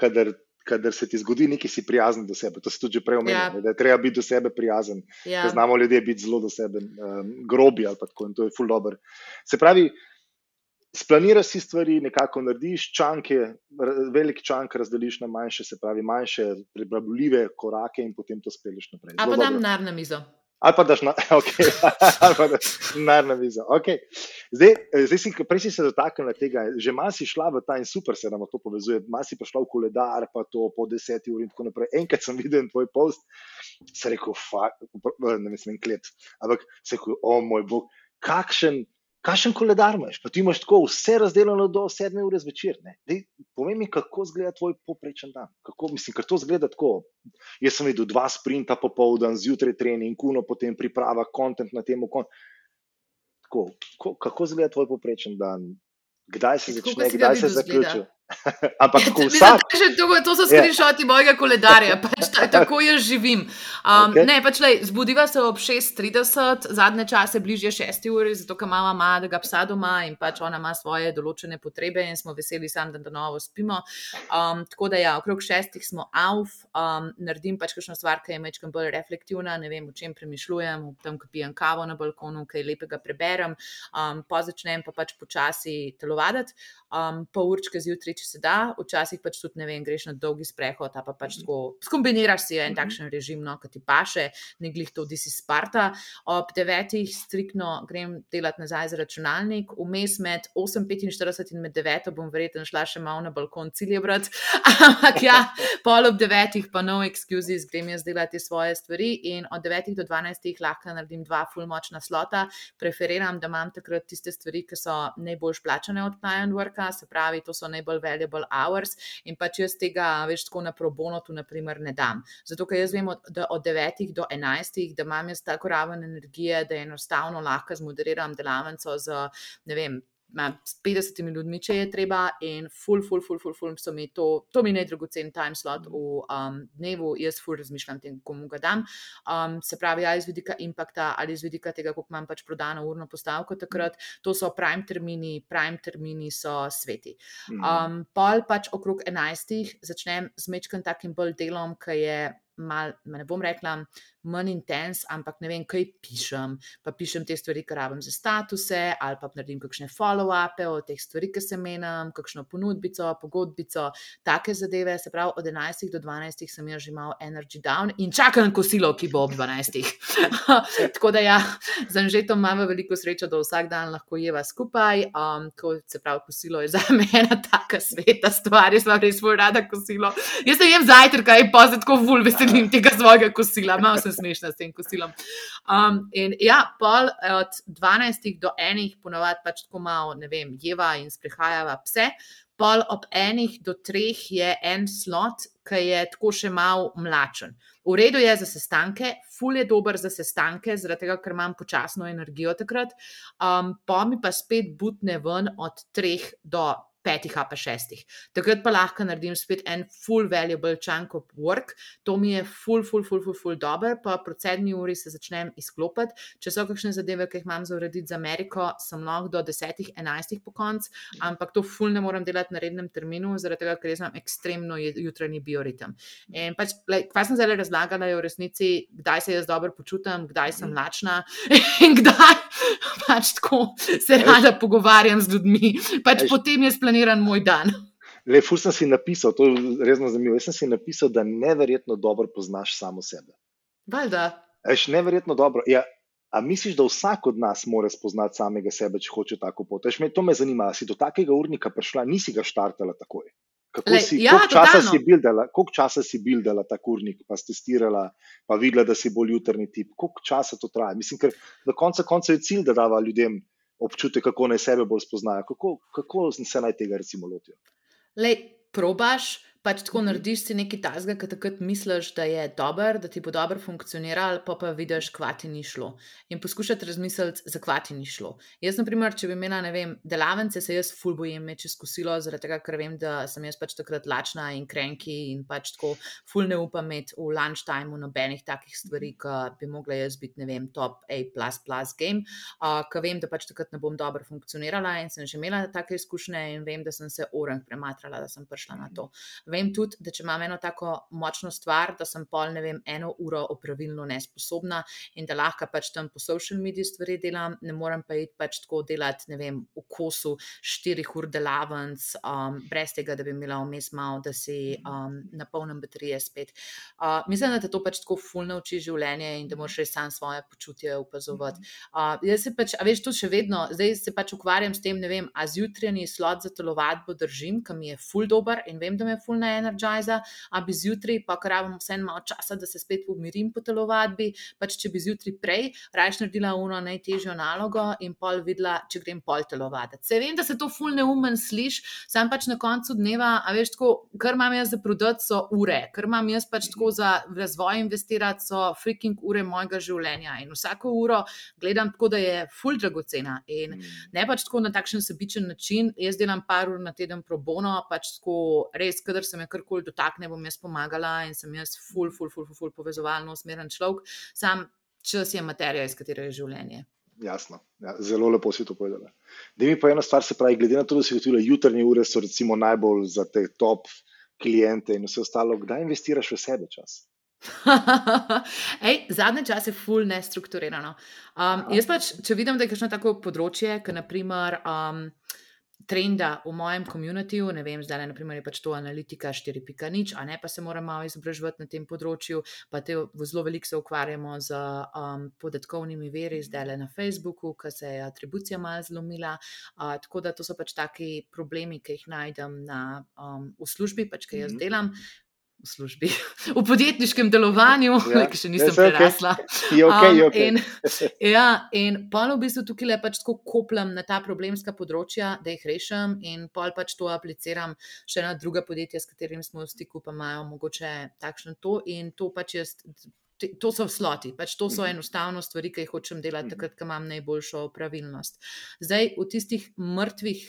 kadar, kadar se ti zgodi nekaj, si prijazen do sebe. To si tudi prej omenil, ja. da je treba biti do sebe prijazen. Ja. Znamo ljudje biti zelo do sebe, um, grobi ali pa tako in to je full dobro. Se pravi, Splaniraš si stvari, nekako narediš čanke, velik čank razdeliš na manjše, se pravi, manjše, prebrabuljive korake in potem to speleš naprej. Ali pa dam nar na mizo. Ali pa daš na, [LAUGHS] okay. [LAUGHS] pa daš nar na mizo. Okay. Zdaj, zdaj si, prej si se dotaknil tega, že malo si šla v ta in super se nam to povezuje, malo si prišla v koledar, pa to po deseti uri in tako naprej. Enkrat sem videl tvoj post, se rekel, fa, ne mislim, klet, ampak se rekel, o moj bog, kakšen kakšen koledar imaš, pa ti imaš tako vse razdeljeno do 7 ure zvečer. Povej mi, kako izgleda tvoj poprečen dan. Kako, mislim, ker to izgleda tako. Jaz sem videl dva sprinta popoldan, zjutraj trening, kuno, potem priprava, kontent na tem. Tako, kako izgleda tvoj poprečen dan? Kdaj se začne, kdaj se zaključi? [LAUGHS] Ampak tako vsak. Mislim, to, to so skrišoti yeah. mojega koledarja, [LAUGHS] pač ta, tako jaz živim. Um, okay. Ne, pač lej, zbudiva se ob 6:30, zadnje čase bližje 6 uri, zato ker mama ima malega psa doma in pač ona ima svoje določene potrebe in smo veseli sam, da, da novo spimo. Um, tako da ja, okrog 6 smo auf, um, naredim pač kakšno stvar, ki je mečkam bolj reflektivna, ne vem, o čem premišljujem, tam, ko pijem kavo na balkonu, kaj lepega preberem, um, pa začnem pa pač počasi telovaditi, um, pol určke zjutraj če se da, včasih pač tudi ne vem, greš na dolgi sprehod, pa pač mhm. tako skombiniraš si en mhm. takšen režim, no, ki ti paše, ne glih to, da si Sparta. Ob devetih striktno grem delati nazaj za računalnik, vmes med 8:45 in med 9 bom verjetno šla še malo na balkon cilje brat. [LAUGHS] Ampak ja, pol ob devetih pa no excuses, grem jaz delati svoje stvari in od 9 do 12 lahko naredim dva full močna slota. Preferiram, da imam takrat tiste stvari, ki so najbolj plačane od Pine Worka, se pravi, to so najbolj valuable hours in pač jaz tega več tako na probono tu naprimer ne dam. Zato, ker jaz vem, da od 9 do 11, da imam jaz tako raven energije, da enostavno lahko zmoderiram delavnico z, ne vem, s 50 ljudmi, če je treba, in full, full, full, full, full so mi to, to mi najdragocen time slot v um, dnevu, jaz full razmišljam tem, komu ga dam. Um, se pravi, ali iz vidika impakta ali iz vidika tega, koliko imam pač prodano urno postavko takrat, to so prime termini, prime termini so sveti. Mhm. Um, pol pač okrog 11. začnem z mečkim takim bolj delom, ki je mal, ne bom rekla, manj intens, ampak ne vem, kaj pišem. Pa pišem te stvari, kar rabim za statuse, ali pa naredim kakšne follow-upe o teh stvarih, ki se menim, kakšno ponudbico, pogodbico, take zadeve. Se pravi, od 11 do 12 sem jaz že imel energy down in čakam kosilo, ki bo ob 12. [LAUGHS] Tako da ja, za žetom imamo veliko srečo, da vsak dan lahko jeva skupaj. Um, ko, se pravi, kosilo je [LAUGHS] za me ena taka sveta stvar, jaz sem res bolj rada kosilo. Jaz sem jem zajtrk, kaj pa se tako vul veselim tega svojega kosila. Sem smešna s tem kosilom. Um, in ja, pol od 12 do 1, ponovadi pač tako malo, ne vem, jeva in sprehajava pse. Pol ob enih do treh je en slot, ki je tako še malo mlačen. V redu je za sestanke, ful je dober za sestanke, zaradi tega, ker imam počasno energijo takrat. Um, pa mi pa spet butne ven od treh do petih, pa šestih. Takrat pa lahko naredim spet en full valuable chunk of work, to mi je full, full, full, full, full dober, pa po sedmi uri se začnem izklopiti. Če so kakšne zadeve, ki jih imam za urediti za Ameriko, sem lahko do desetih, enajstih po koncu, ampak to full ne morem delati na rednem terminu, zaradi tega, ker imam ekstremno jutranji bioritem. In pač, kaj sem zdaj razlagala, je v resnici, kdaj se jaz dobro počutim, kdaj sem lačna [LAUGHS] in kdaj pač tako se rada pogovarjam z ljudmi. Pač potem je sploh planiran moj dan. Le, ful sem si napisal, to je res zanimivo. Jaz sem si napisal, da neverjetno dobro poznaš samo sebe. Valjda. Eš neverjetno dobro. Ja, a misliš, da vsak od nas mora spoznati samega sebe, če hoče tako pot? Eš, me, to me zanima, si do takega urnika prišla, nisi ga štartala takoj. Kako Le, si, ja, koliko, časa si bildala, koliko časa si bildala ta kurnik, pa testirala, pa videla, da si bolj jutrni tip? Koliko časa to traja? Mislim, ker do konca, konca je cilj, da dava ljudem občutek, kako naj sebe bolj spoznajo. Kako, kako se naj tega recimo lotijo? Lej, probaš, pač tako narediš si nekaj tasga, ki takrat misliš, da je dober, da ti bo dobro funkcioniral, pa pa vidiš, kvati ni šlo. In poskušati razmisliti, za kvati ni šlo. Jaz, na primer, če bi imela, ne vem, delavnice, se jaz ful bojim meče skusilo, zaradi tega, ker vem, da sem jaz pač takrat lačna in krenki in pač tako ful ne upam imeti v lunchtimeu nobenih takih stvari, ki bi mogla jaz biti, ne vem, top A plus plus game, uh, ker vem, da pač takrat ne bom dobro funkcionirala in sem že imela take izkušnje in vem, da sem se orang prematrala, da sem prišla na to. Vem tudi, da če imam eno tako močno stvar, da sem pol, ne vem, eno uro opravilno nesposobna in da lahko pač tam po social mediji stvari delam, ne morem pa iti pač tako delati, ne vem, v kosu štirih ur delavnic, um, brez tega, da bi imela vmes malo, da si um, napolnim baterije spet. Uh, mislim, da te to pač tako fulno uči življenje in da moraš res sam svoje počutje opazovati. Uh, jaz se pač, a veš, to še vedno, zdaj se pač ukvarjam s tem, ne vem, a zjutrajni slot za telovadbo držim, ki mi je ful dober in vem, da me ful ne energiza, a bi zjutraj, pa kar rabim vse malo časa, da se spet umirim po telovadbi. Pač, če bi zjutraj prej raje naredila uno najtežjo nalogo in pol videla, če grem pol telovaditi. Se vem, da se to ful neumen sliši, sam pač na koncu dneva, a veš, tako, kar imam jaz za prodati, so ure, kar imam jaz pač tako za razvoj investirati, so freaking ure mojega življenja. In vsako uro gledam tako, da je ful dragocena. In mm. ne pač tako na takšen sebičen način. Jaz delam par ur na teden pro bono, pač tako res, kadar se me karkoli dotakne, bom jaz pomagala in sem jaz ful, ful, ful, ful, ful povezovalno usmeren človek. Sam čas je materija, iz katere je življenje. Jasno, ja, zelo lepo si to povedala. Da mi pa ena stvar, se pravi, glede na to, da si gotovila, jutranje ure so recimo najbolj za te top klijente in vse ostalo, kdaj investiraš v sebe čas? [LAUGHS] Ej, zadnje čase je full nestrukturirano. Um, jaz pač, če vidim, da je kakšno tako področje, kot naprimer. Um, trenda v mojem komunitiju, ne vem, zdaj naprimer, je pač to analitika 4.0, a ne pa se moramo malo izobraževati na tem področju, pa te zelo veliko se ukvarjamo z um, podatkovnimi veri, zdaj le na Facebooku, ker se je atribucija malo zlomila. Uh, tako da to so pač taki problemi, ki jih najdem na, um, v službi, pač ki jaz mhm. delam v službi, [LAUGHS] v podjetniškem delovanju, ja. [LAUGHS] ki še nisem prerasla. Okay. Okay, okay. um, in, [LAUGHS] ja, in pol v bistvu tukaj le pač tako kopljem na ta problemska področja, da jih rešim, in pol pač to apliciram še na druga podjetja, s katerimi smo v stiku, pa imajo mogoče takšno to. In to pač jaz. To so sloti, pač to so mhm. enostavno stvari, ki jih hočem delati, mhm. takrat, ko imam najboljšo pravilnost. Zdaj, v tistih mrtvih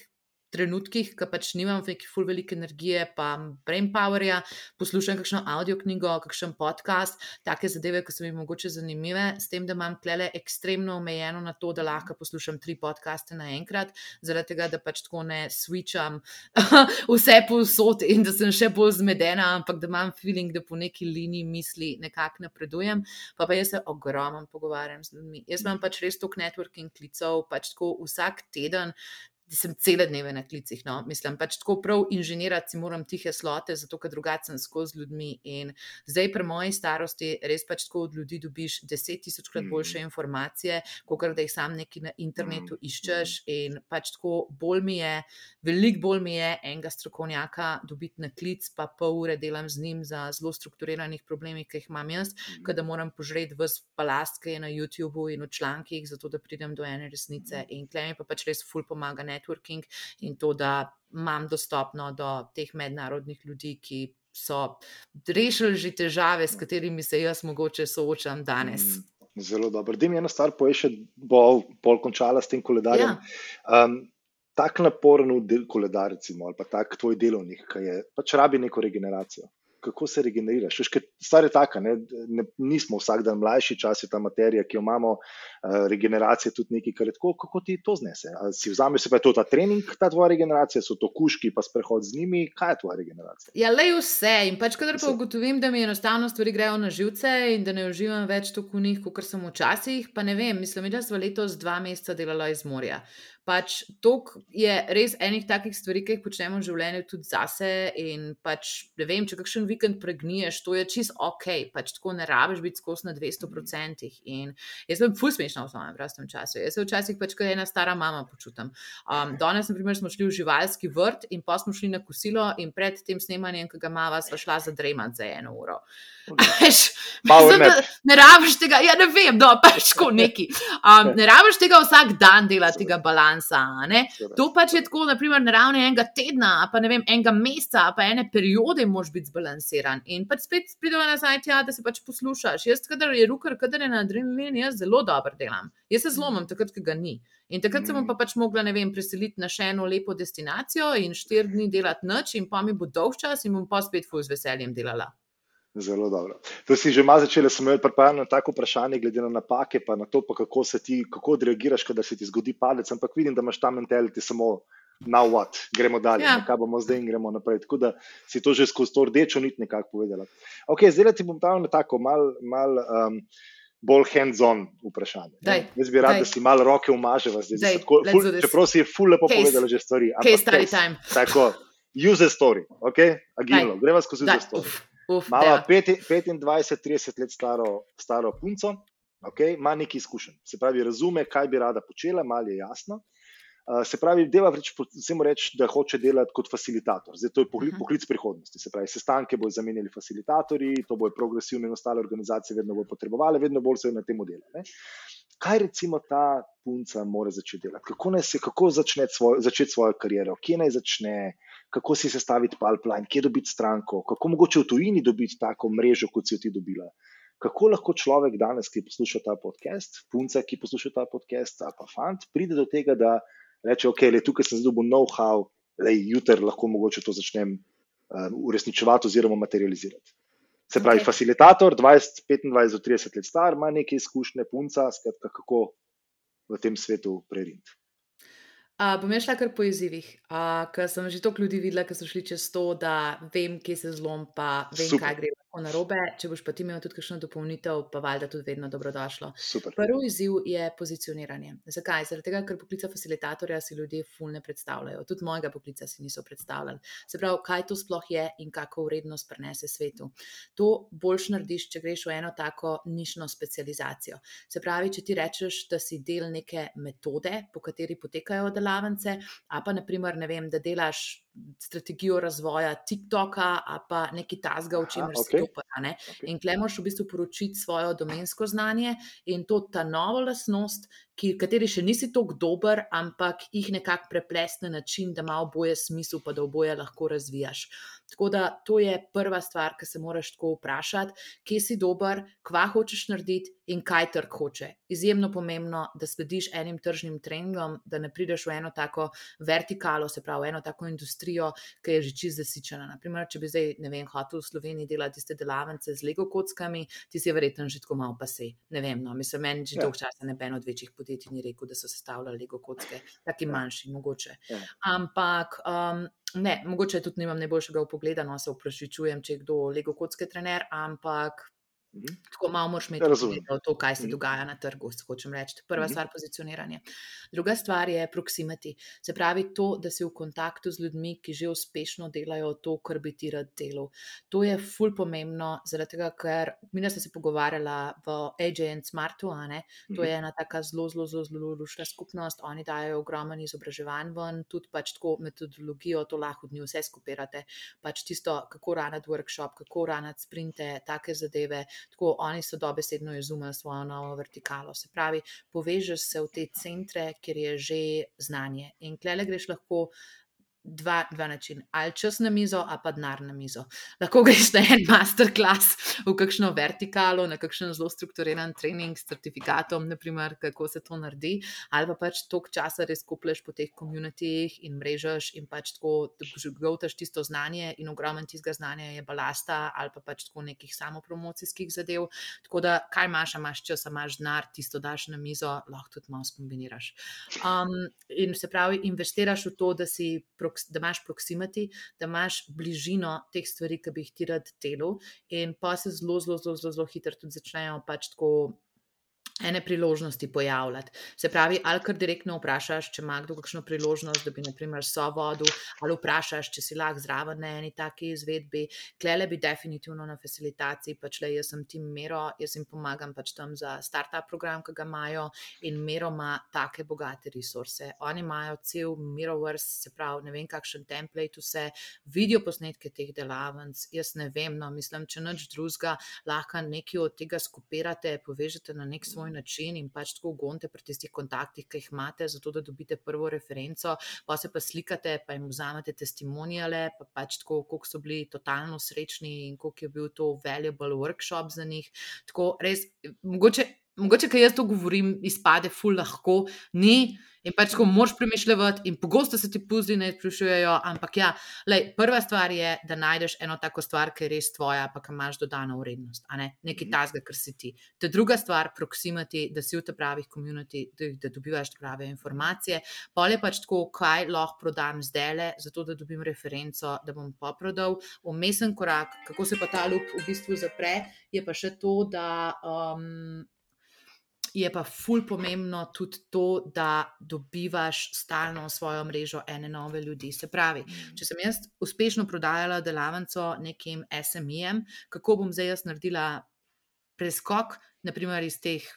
trenutkih, ki pač nimam neki full velike energije, pa brain powerja, poslušam kakšno audio knjigo, kakšen podcast, take zadeve, ki so mi mogoče zanimive, s tem, da imam klele ekstremno omejeno na to, da lahko poslušam tri podcaste naenkrat, zaradi tega, da pač tako ne switcham [LAUGHS] vse povsod in da sem še bolj zmedena, ampak da imam feeling, da po neki liniji misli nekako napredujem, pa pa jaz se ogromno pogovarjam z ljudmi. Jaz imam pač res toliko networking klicev, pač tako vsak teden sem cele dneve na klicih. No. Mislim, pač tako prav inženirati moram tihe slote, zato ker drugače sem skozi ljudmi. In zdaj, pri moji starosti, res pač tako od ljudi dobiš deset tisočkrat mm. boljše informacije, kot da jih sam neki na internetu mm. iščeš. In pač tako bolj mi je, veliko bolj mi je enega strokovnjaka dobiti na klic, pa pol ure delam z njim za zelo strukturiranih problemih, ki jih imam jaz, mm. da moram požreti vse palast, ki je na YouTubu in v člankih, zato da pridem do ene resnice. Mm. In klem mi pa pač res ful pomaga. Ne networking in to, da imam dostopno do teh mednarodnih ljudi, ki so rešili že težave, s katerimi se jaz mogoče soočam danes. Mm, zelo dobro. Da mi eno stvar poje, še bo pol končala s tem koledarjem. Ja. Um, tak naporen koledar, recimo, ali pa tak tvoj delovnik, ki je pač rabi neko regeneracijo kako se regeneriraš. Stvar je taka, ne, ne, nismo vsak dan mlajši, čas je ta materija, ki jo imamo, uh, regeneracija je tudi nekaj, kar je tako, kako ti to znese. Ali si vzameš, pa je to ta trening, ta tvoja regeneracija, so to kuški, pa sprehod z njimi, kaj je tvoja regeneracija? Ja, le vse. In pač, kadar pa ugotovim, da mi enostavno stvari grejo na živce in da ne uživam več tako v njih, kot sem včasih, pa ne vem, mislim, da sem letos dva meseca delala iz morja. Pač to je res enih takih stvari, ki jih počnemo v življenju tudi zase. In pač, ne vem, če kakšen vikend pregniješ, to je čist ok, pač tako ne rabiš biti skozi na 200%. In jaz sem ful smešna v svojem prostem času. Jaz se včasih pač kot ena stara mama počutim. Um, danes, na primer, smo šli v živalski vrt in pa smo šli na kosilo, in pred tem snemanjem, ki ga imamo, sva šla za dremat za eno uro. Ne, [LAUGHS] ne rabiš tega, ja, ne vem, no, pač tako neki. Um, ne rabiš tega vsak dan delati, tega balansa. Ne? To pač je tako, naprimer, na ravni enega tedna, pa ne vem, enega meseca, pa ene periode, moš biti zbalansiran. In pač spet pridemo nazaj, tja, da se pač poslušaš. Jaz, kadar je rukar, kadar je na adrenalinu, jaz zelo dobro delam. Jaz se zlomim, takrat, ko ga ni. In takrat sem pa pač mogla, ne vem, preseliti na še eno lepo destinacijo in štiri dni delati noč, in pa mi bo dolg čas, in bom pa spet fuj z veseljem delala. Zelo dobro. To si že malo začela, sem imel pripravljeno tako vprašanje, glede na napake, pa na to, pa kako se ti, kako odreagiraš, kadar se ti zgodi padec. Ampak vidim, da imaš ta mentality samo na what, gremo dalje, ja. kaj bomo zdaj in gremo naprej. Tako da si to že skozi to rdečo nit nekako povedala. Ok, zdaj ti bom dal na tako mal. mal um, Bolj hands-on vprašanje. Daj, Jaz bi rad, daj. da si malo roke umaževa, čeprav si je ful lepo okay. povedala že stvari. Okay, story time. Tako, use story, ok, agilno, greva skozi use story. Uf. Mala 25-30 let staro, staro punco, okay, ima nekaj izkušenj. Se pravi, razume, kaj bi rada počela, malo je jasno. Uh, se pravi, deva reč, reč, da hoče delati kot facilitator. Zdaj, to je poklic, poklic prihodnosti. Se pravi, sestanke bodo zamenjali facilitatorji, to bojo progresivne in ostale organizacije vedno bolj potrebovali, vedno bolj se na tem dela. Kaj recimo ta punca mora začeti delati? Kako, se, kako začeti svoj, začet svojo kariero, kje naj začne, kako si sestaviti pipeline, kje dobiti stranko, kako mogoče v tujini dobiti tako mrežo, kot si jo ti dobila. Kako lahko človek danes, ki posluša ta podcast, punca, ki posluša ta podcast, ali pa fant, pride do tega, da reče: Ok, le tukaj sem zdaj dobil know-how, le jutri lahko mogoče to začnem um, uresničevati oziroma materializirati. Se pravi, okay. facilitator, 20, 25 do 30 let star, ima nekaj izkušnje, punca, skratka, kako v tem svetu preriti. Uh, bom šla kar po izzivih, uh, ker sem že toliko ljudi videla, ki so šli čez to, da vem, kje se zlom, pa vem, Super. kaj gre lahko na robe. Če boš pa ti imel tudi kakšno dopolnitev, pa valjda tudi vedno dobrodošlo. Prvi izziv je pozicioniranje. Zakaj? Zaradi tega, ker poklica facilitatorja si ljudje fulne predstavljajo. Tudi mojega poklica si niso predstavljali. Se pravi, kaj to sploh je in kako vrednost prenese svetu. To boljš narediš, če greš v eno tako nišno specializacijo. Se pravi, če ti rečeš, da si del neke metode, po kateri potekajo delavnice, a pa naprimer, ne vem, da delaš strategijo razvoja TikToka, a pa neki tasga, o čemer okay. se dopa. Okay. In klej moš v bistvu poročiti svojo domensko znanje in to ta nova lasnost, ki, kateri še nisi tako dober, ampak jih nekako preplesti na način, da ima oboje smisel, pa da oboje lahko razvijaš. Tako da to je prva stvar, ki se moraš tako vprašati, kje si dober, kva hočeš narediti in kaj trg hoče. Izjemno pomembno, da slediš enim tržnim trendom, da ne prideš v eno tako vertikalo, se pravi, eno tako industrijo, ki je že čist zasičena. Naprimer, če bi zdaj, ne vem, hotel v Sloveniji delati tiste delavnice z Lego kockami, ti si verjetno že tako malo pa se. Ne vem, no, mislim, meni že ja. dolgo časa ne ben od večjih podjetij podjetij ni rekel, da so sestavljali Lego kocke, taki ja. manjši, mogoče. Ja. Ampak. Um, Ne, mogoče tudi nimam najboljšega pogleda, no se vprašujem, če je kdo Lego kocke trener, ampak Mhm. Tako malo moraš imeti razumeti to, kaj se mhm. dogaja na trgu. Hočem reči, prva mhm. stvar je pozicioniranje. Druga stvar je proximity. Se pravi, to, da si v kontaktu z ljudmi, ki že uspešno delajo to, kar bi ti rad delal. To je ful pomembno, zaradi tega, ker mi smo se pogovarjali v AJN Smartu, to je ena taka zelo, zelo, zelo, zelo lušna skupnost. Oni dajo ogromen izobraževanj ven, tudi pač tako metodologijo, to lahko od njih vse skupirate. Pač tisto, kako ranati workshop, kako ranati sprinte, take zadeve tako oni so dobesedno izumili svojo novo vertikalo. Se pravi, povežeš se v te centre, kjer je že znanje. In klele greš lahko dva, dva načina, ali čas na mizo, ali pa denar na mizo. Lahko greš na en masterclass v kakšno vertikalo, na kakšen zelo strukturiran trening s certifikatom, naprimer, kako se to naredi, ali pa pač toliko časa res kuplješ po teh komunitijih in mrežaš in pač tako gotaš tisto znanje in ogromen tistega znanja je balasta ali pa pač tako nekih samopromocijskih zadev. Tako da, kaj imaš, imaš čas, imaš denar, tisto daš na mizo, lahko tudi malo skombiniraš. Um, in se pravi, investiraš v to, da si da imaš proximity, da imaš bližino teh stvari, ki bi jih ti rad delal, in pa se zelo, zelo, zelo, zelo, zelo hitro tudi začnejo pač tako ene priložnosti pojavljati. Se pravi, ali kar direktno vprašaš, če ima kdo kakšno priložnost, da bi, naprimer, so vodu, ali vprašaš, če si lahko zraven na eni taki izvedbi. Klele bi definitivno na facilitaciji, pač le jaz sem tim Mero, jaz jim pomagam pač tam za startup program, ki ga imajo in Mero ima take bogate resurse. Oni imajo cel Miroverse, se pravi, ne vem, kakšen template, vse video posnetke teh delavnic. Jaz ne vem, no, mislim, če nič drugega, lahko nekaj od tega skupirate, povežete na nek svoj način in pač tako gonite pri tistih kontaktih, ki jih imate, zato da dobite prvo referenco, pa se pa slikate, pa jim vzamete testimonijale, pa pač tako, koliko so bili totalno srečni in koliko je bil to valuable workshop za njih. Tako res, mogoče, mogoče kaj jaz to govorim, izpade ful lahko, ni. In pač, ko moraš premišljati, in pogosto se ti puzdi ne sprašujejo, ampak ja, lej, prva stvar je, da najdeš eno tako stvar, ki je res tvoja, pa ki imaš dodano vrednost, a ne nekaj mhm. tasga, kar si ti. Te druga stvar, proximity, da si v te pravih komuniti, da, da dobivaš prave informacije. Pol je pač tako, kaj lahko prodam zdaj le, zato da dobim referenco, da bom pa prodal. Umesen korak, kako se pa ta lup v bistvu zapre, je pa še to, da. Um, je pa ful pomembno tudi to, da dobivaš stalno v svojo mrežo ene nove ljudi. Se pravi, mm. če sem jaz uspešno prodajala delavnico nekim SMI-jem, kako bom zdaj jaz naredila preskok, naprimer iz teh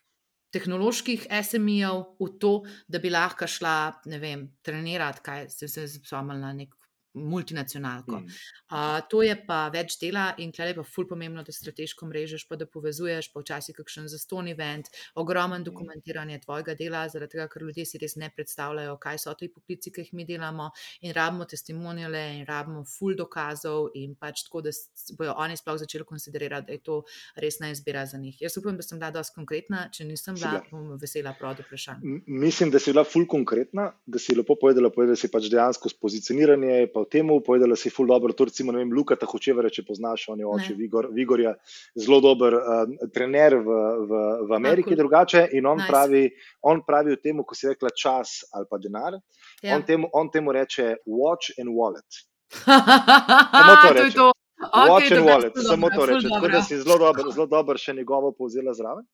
tehnoloških SME-jev v to, da bi lahko šla, ne vem, trenirati, kaj se je spomnila, nek multinacionalko. Mm. Uh, to je pa več dela in tle je pa ful pomembno, da strateško mrežeš, pa da povezuješ, pa včasih kakšen zaston event, ogromen mm. dokumentiranje tvojega dela, zaradi tega, ker ljudje si res ne predstavljajo, kaj so ti poklici, ki jih mi delamo in rabimo testimonijale in rabimo ful dokazov in pač tako, da bojo oni sploh začeli konsiderirati, da je to resna izbira za njih. Jaz upam, da sem bila dosti konkretna, če nisem bila, bom vesela prav do vprašanja. Mislim, da si bila ful konkretna, da si lepo povedala, povedala si pač dejansko s pozicioniranje, pa o tem, povedala si, ful dobro. To recimo, ne vem, Luka Tahočever, če poznaš, on je oče Vigor, Vigorja, zelo dober uh, trener v, v, v Ameriki, A, drugače. In on, nice. pravi, on pravi o tem, ko si rekla čas ali pa denar. Ja. On, temu, on temu reče watch and wallet. [LAUGHS] Samo to reče. To okay, watch and wallet, samo to reče. Tako da si zelo dobro, zelo dobro še njegovo povzela zraven.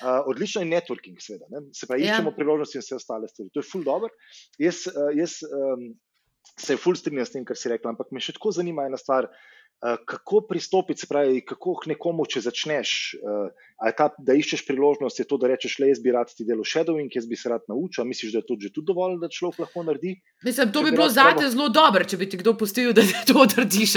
Uh, odlično je networking, seveda. Ne? Se pravi, ja. iščemo priložnosti in vse ostale stvari. To je ful dobro. Jaz, uh, jaz um, se ful strinjam s tem, kar si rekla, ampak me še tako zanima ena stvar. Uh, kako pristopiti, pravi, kako k nekomu, če začneš, uh, ta, da iščeš priložnost, je to, da rečeš, le jaz bi rad ti delo shadowing, jaz bi se rad naučil. Misliš, da je to že tudi dovolj, da človek lahko naredi? Mislim, to bi bilo zate zelo dobro, če bi ti kdo pustil, da [LAUGHS] to odradiš.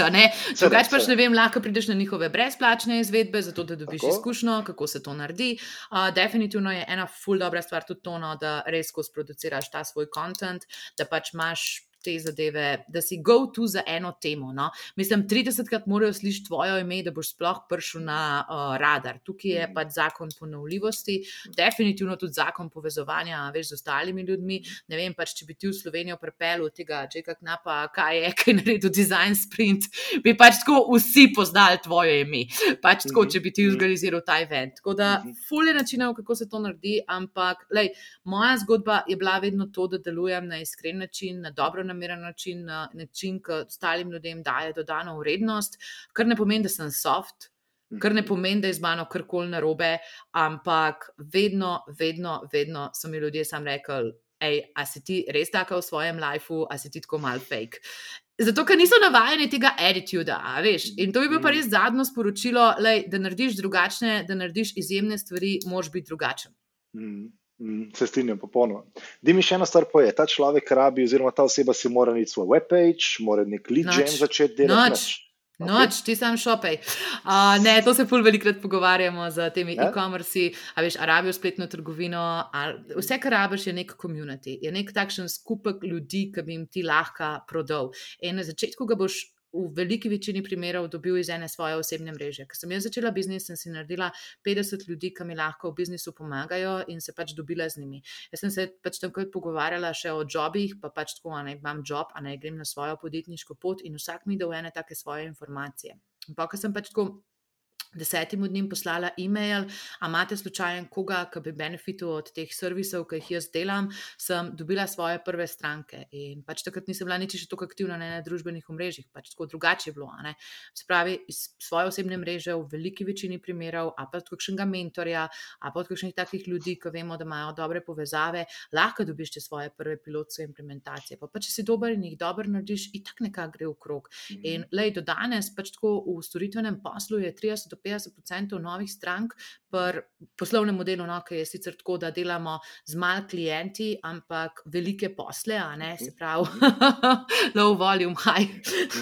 Drugač pač ne vem, lahko prideš na njihove brezplačne izvedbe, zato da dobiš Tako? izkušnjo, kako se to naredi. Uh, definitivno je ena ful dobra stvar tudi to, no, da res ko sproduciraš ta svoj kontent, da pač imaš te zadeve, da si go to za eno temo. No? Mislim, 30krat morajo slišati tvoje ime, da boš sploh prišel na uh, radar. Tukaj je mhm. pač zakon ponovljivosti, definitivno tudi zakon povezovanja veš, z ostalimi ljudmi. Ne vem, pač, če bi ti v Slovenijo pripeljal tega, če kak napa, kaj je, kaj naredil design sprint, bi pač tako vsi poznali tvoje ime. Pač tako, če bi ti mhm. organiziral ta event. Tako da, mhm. fulje načinov, kako se to naredi, ampak lej, moja zgodba je bila vedno to, da delujem na iskren način, na dobro način nameren način, na način, ki ostalim ljudem daje dodano vrednost, kar ne pomeni, da sem soft. Kar ne mhm. pomeni, da je z mano karkoli narobe, ampak vedno, vedno, vedno so mi ljudje sam rekli, hej, a si ti res tako v svojem lifeu, a si ti tako mal fake. Zato, ker niso navajeni tega attituda, veš. In to bi bilo pa mhm. res zadnjo sporočilo, lej, da narediš drugačne, da narediš izjemne stvari, moš biti drugačen. Mm. Mm, se strinjam, popolnoma. Da mi še ena stvar poje. Ta človek rabi, oziroma ta oseba si mora imeti svoj webpage, mora nek lead gen začeti delati. Noč. Okay. Noč, ti sam šopej. Uh, ne, to se pol velikrat pogovarjamo z temi ja? e-commerce, a veš, arabijo spletno trgovino. Vse, kar rabiš, je nek community, je nek takšen skupek ljudi, ki bi jim ti lahko prodal. In na začetku ga boš v veliki večini primerov dobil iz ene svoje osebne mreže. Ker sem jaz začela biznis, sem si naredila 50 ljudi, ki mi lahko v biznisu pomagajo in se pač dobila z njimi. Jaz sem se pač takoj pogovarjala še o jobih, pa pač tako, da imam job, a naj grem na svojo podjetniško pot in vsak mi da v ene take svoje informacije. Pa, ker sem pač tako desetim dnem poslala e-mail, a imate slučajen koga, ki bi benefitil od teh servisov, ki jih jaz delam, sem dobila svoje prve stranke. In pač takrat nisem bila nič še tako aktivna na družbenih omrežjih, pač tako drugače je bilo. Spravi iz svoje osebne mreže v veliki večini primerov, a pa od kakšnega mentorja, a pa od kakšnih takih ljudi, ki vemo, da imajo dobre povezave, lahko dobiš te svoje prve pilotske implementacije. Pa, pa če si dober in jih dobro narediš, in tako nekako gre v krog. -hmm. In lej, do danes pač tako v storitvenem poslu je 30 do 50% novih strank, pri poslovnem modelu, no, ki je sicer tako, da delamo z malimi klienti, ampak velike posle, a ne se pravi, [LAUGHS] low volume, high,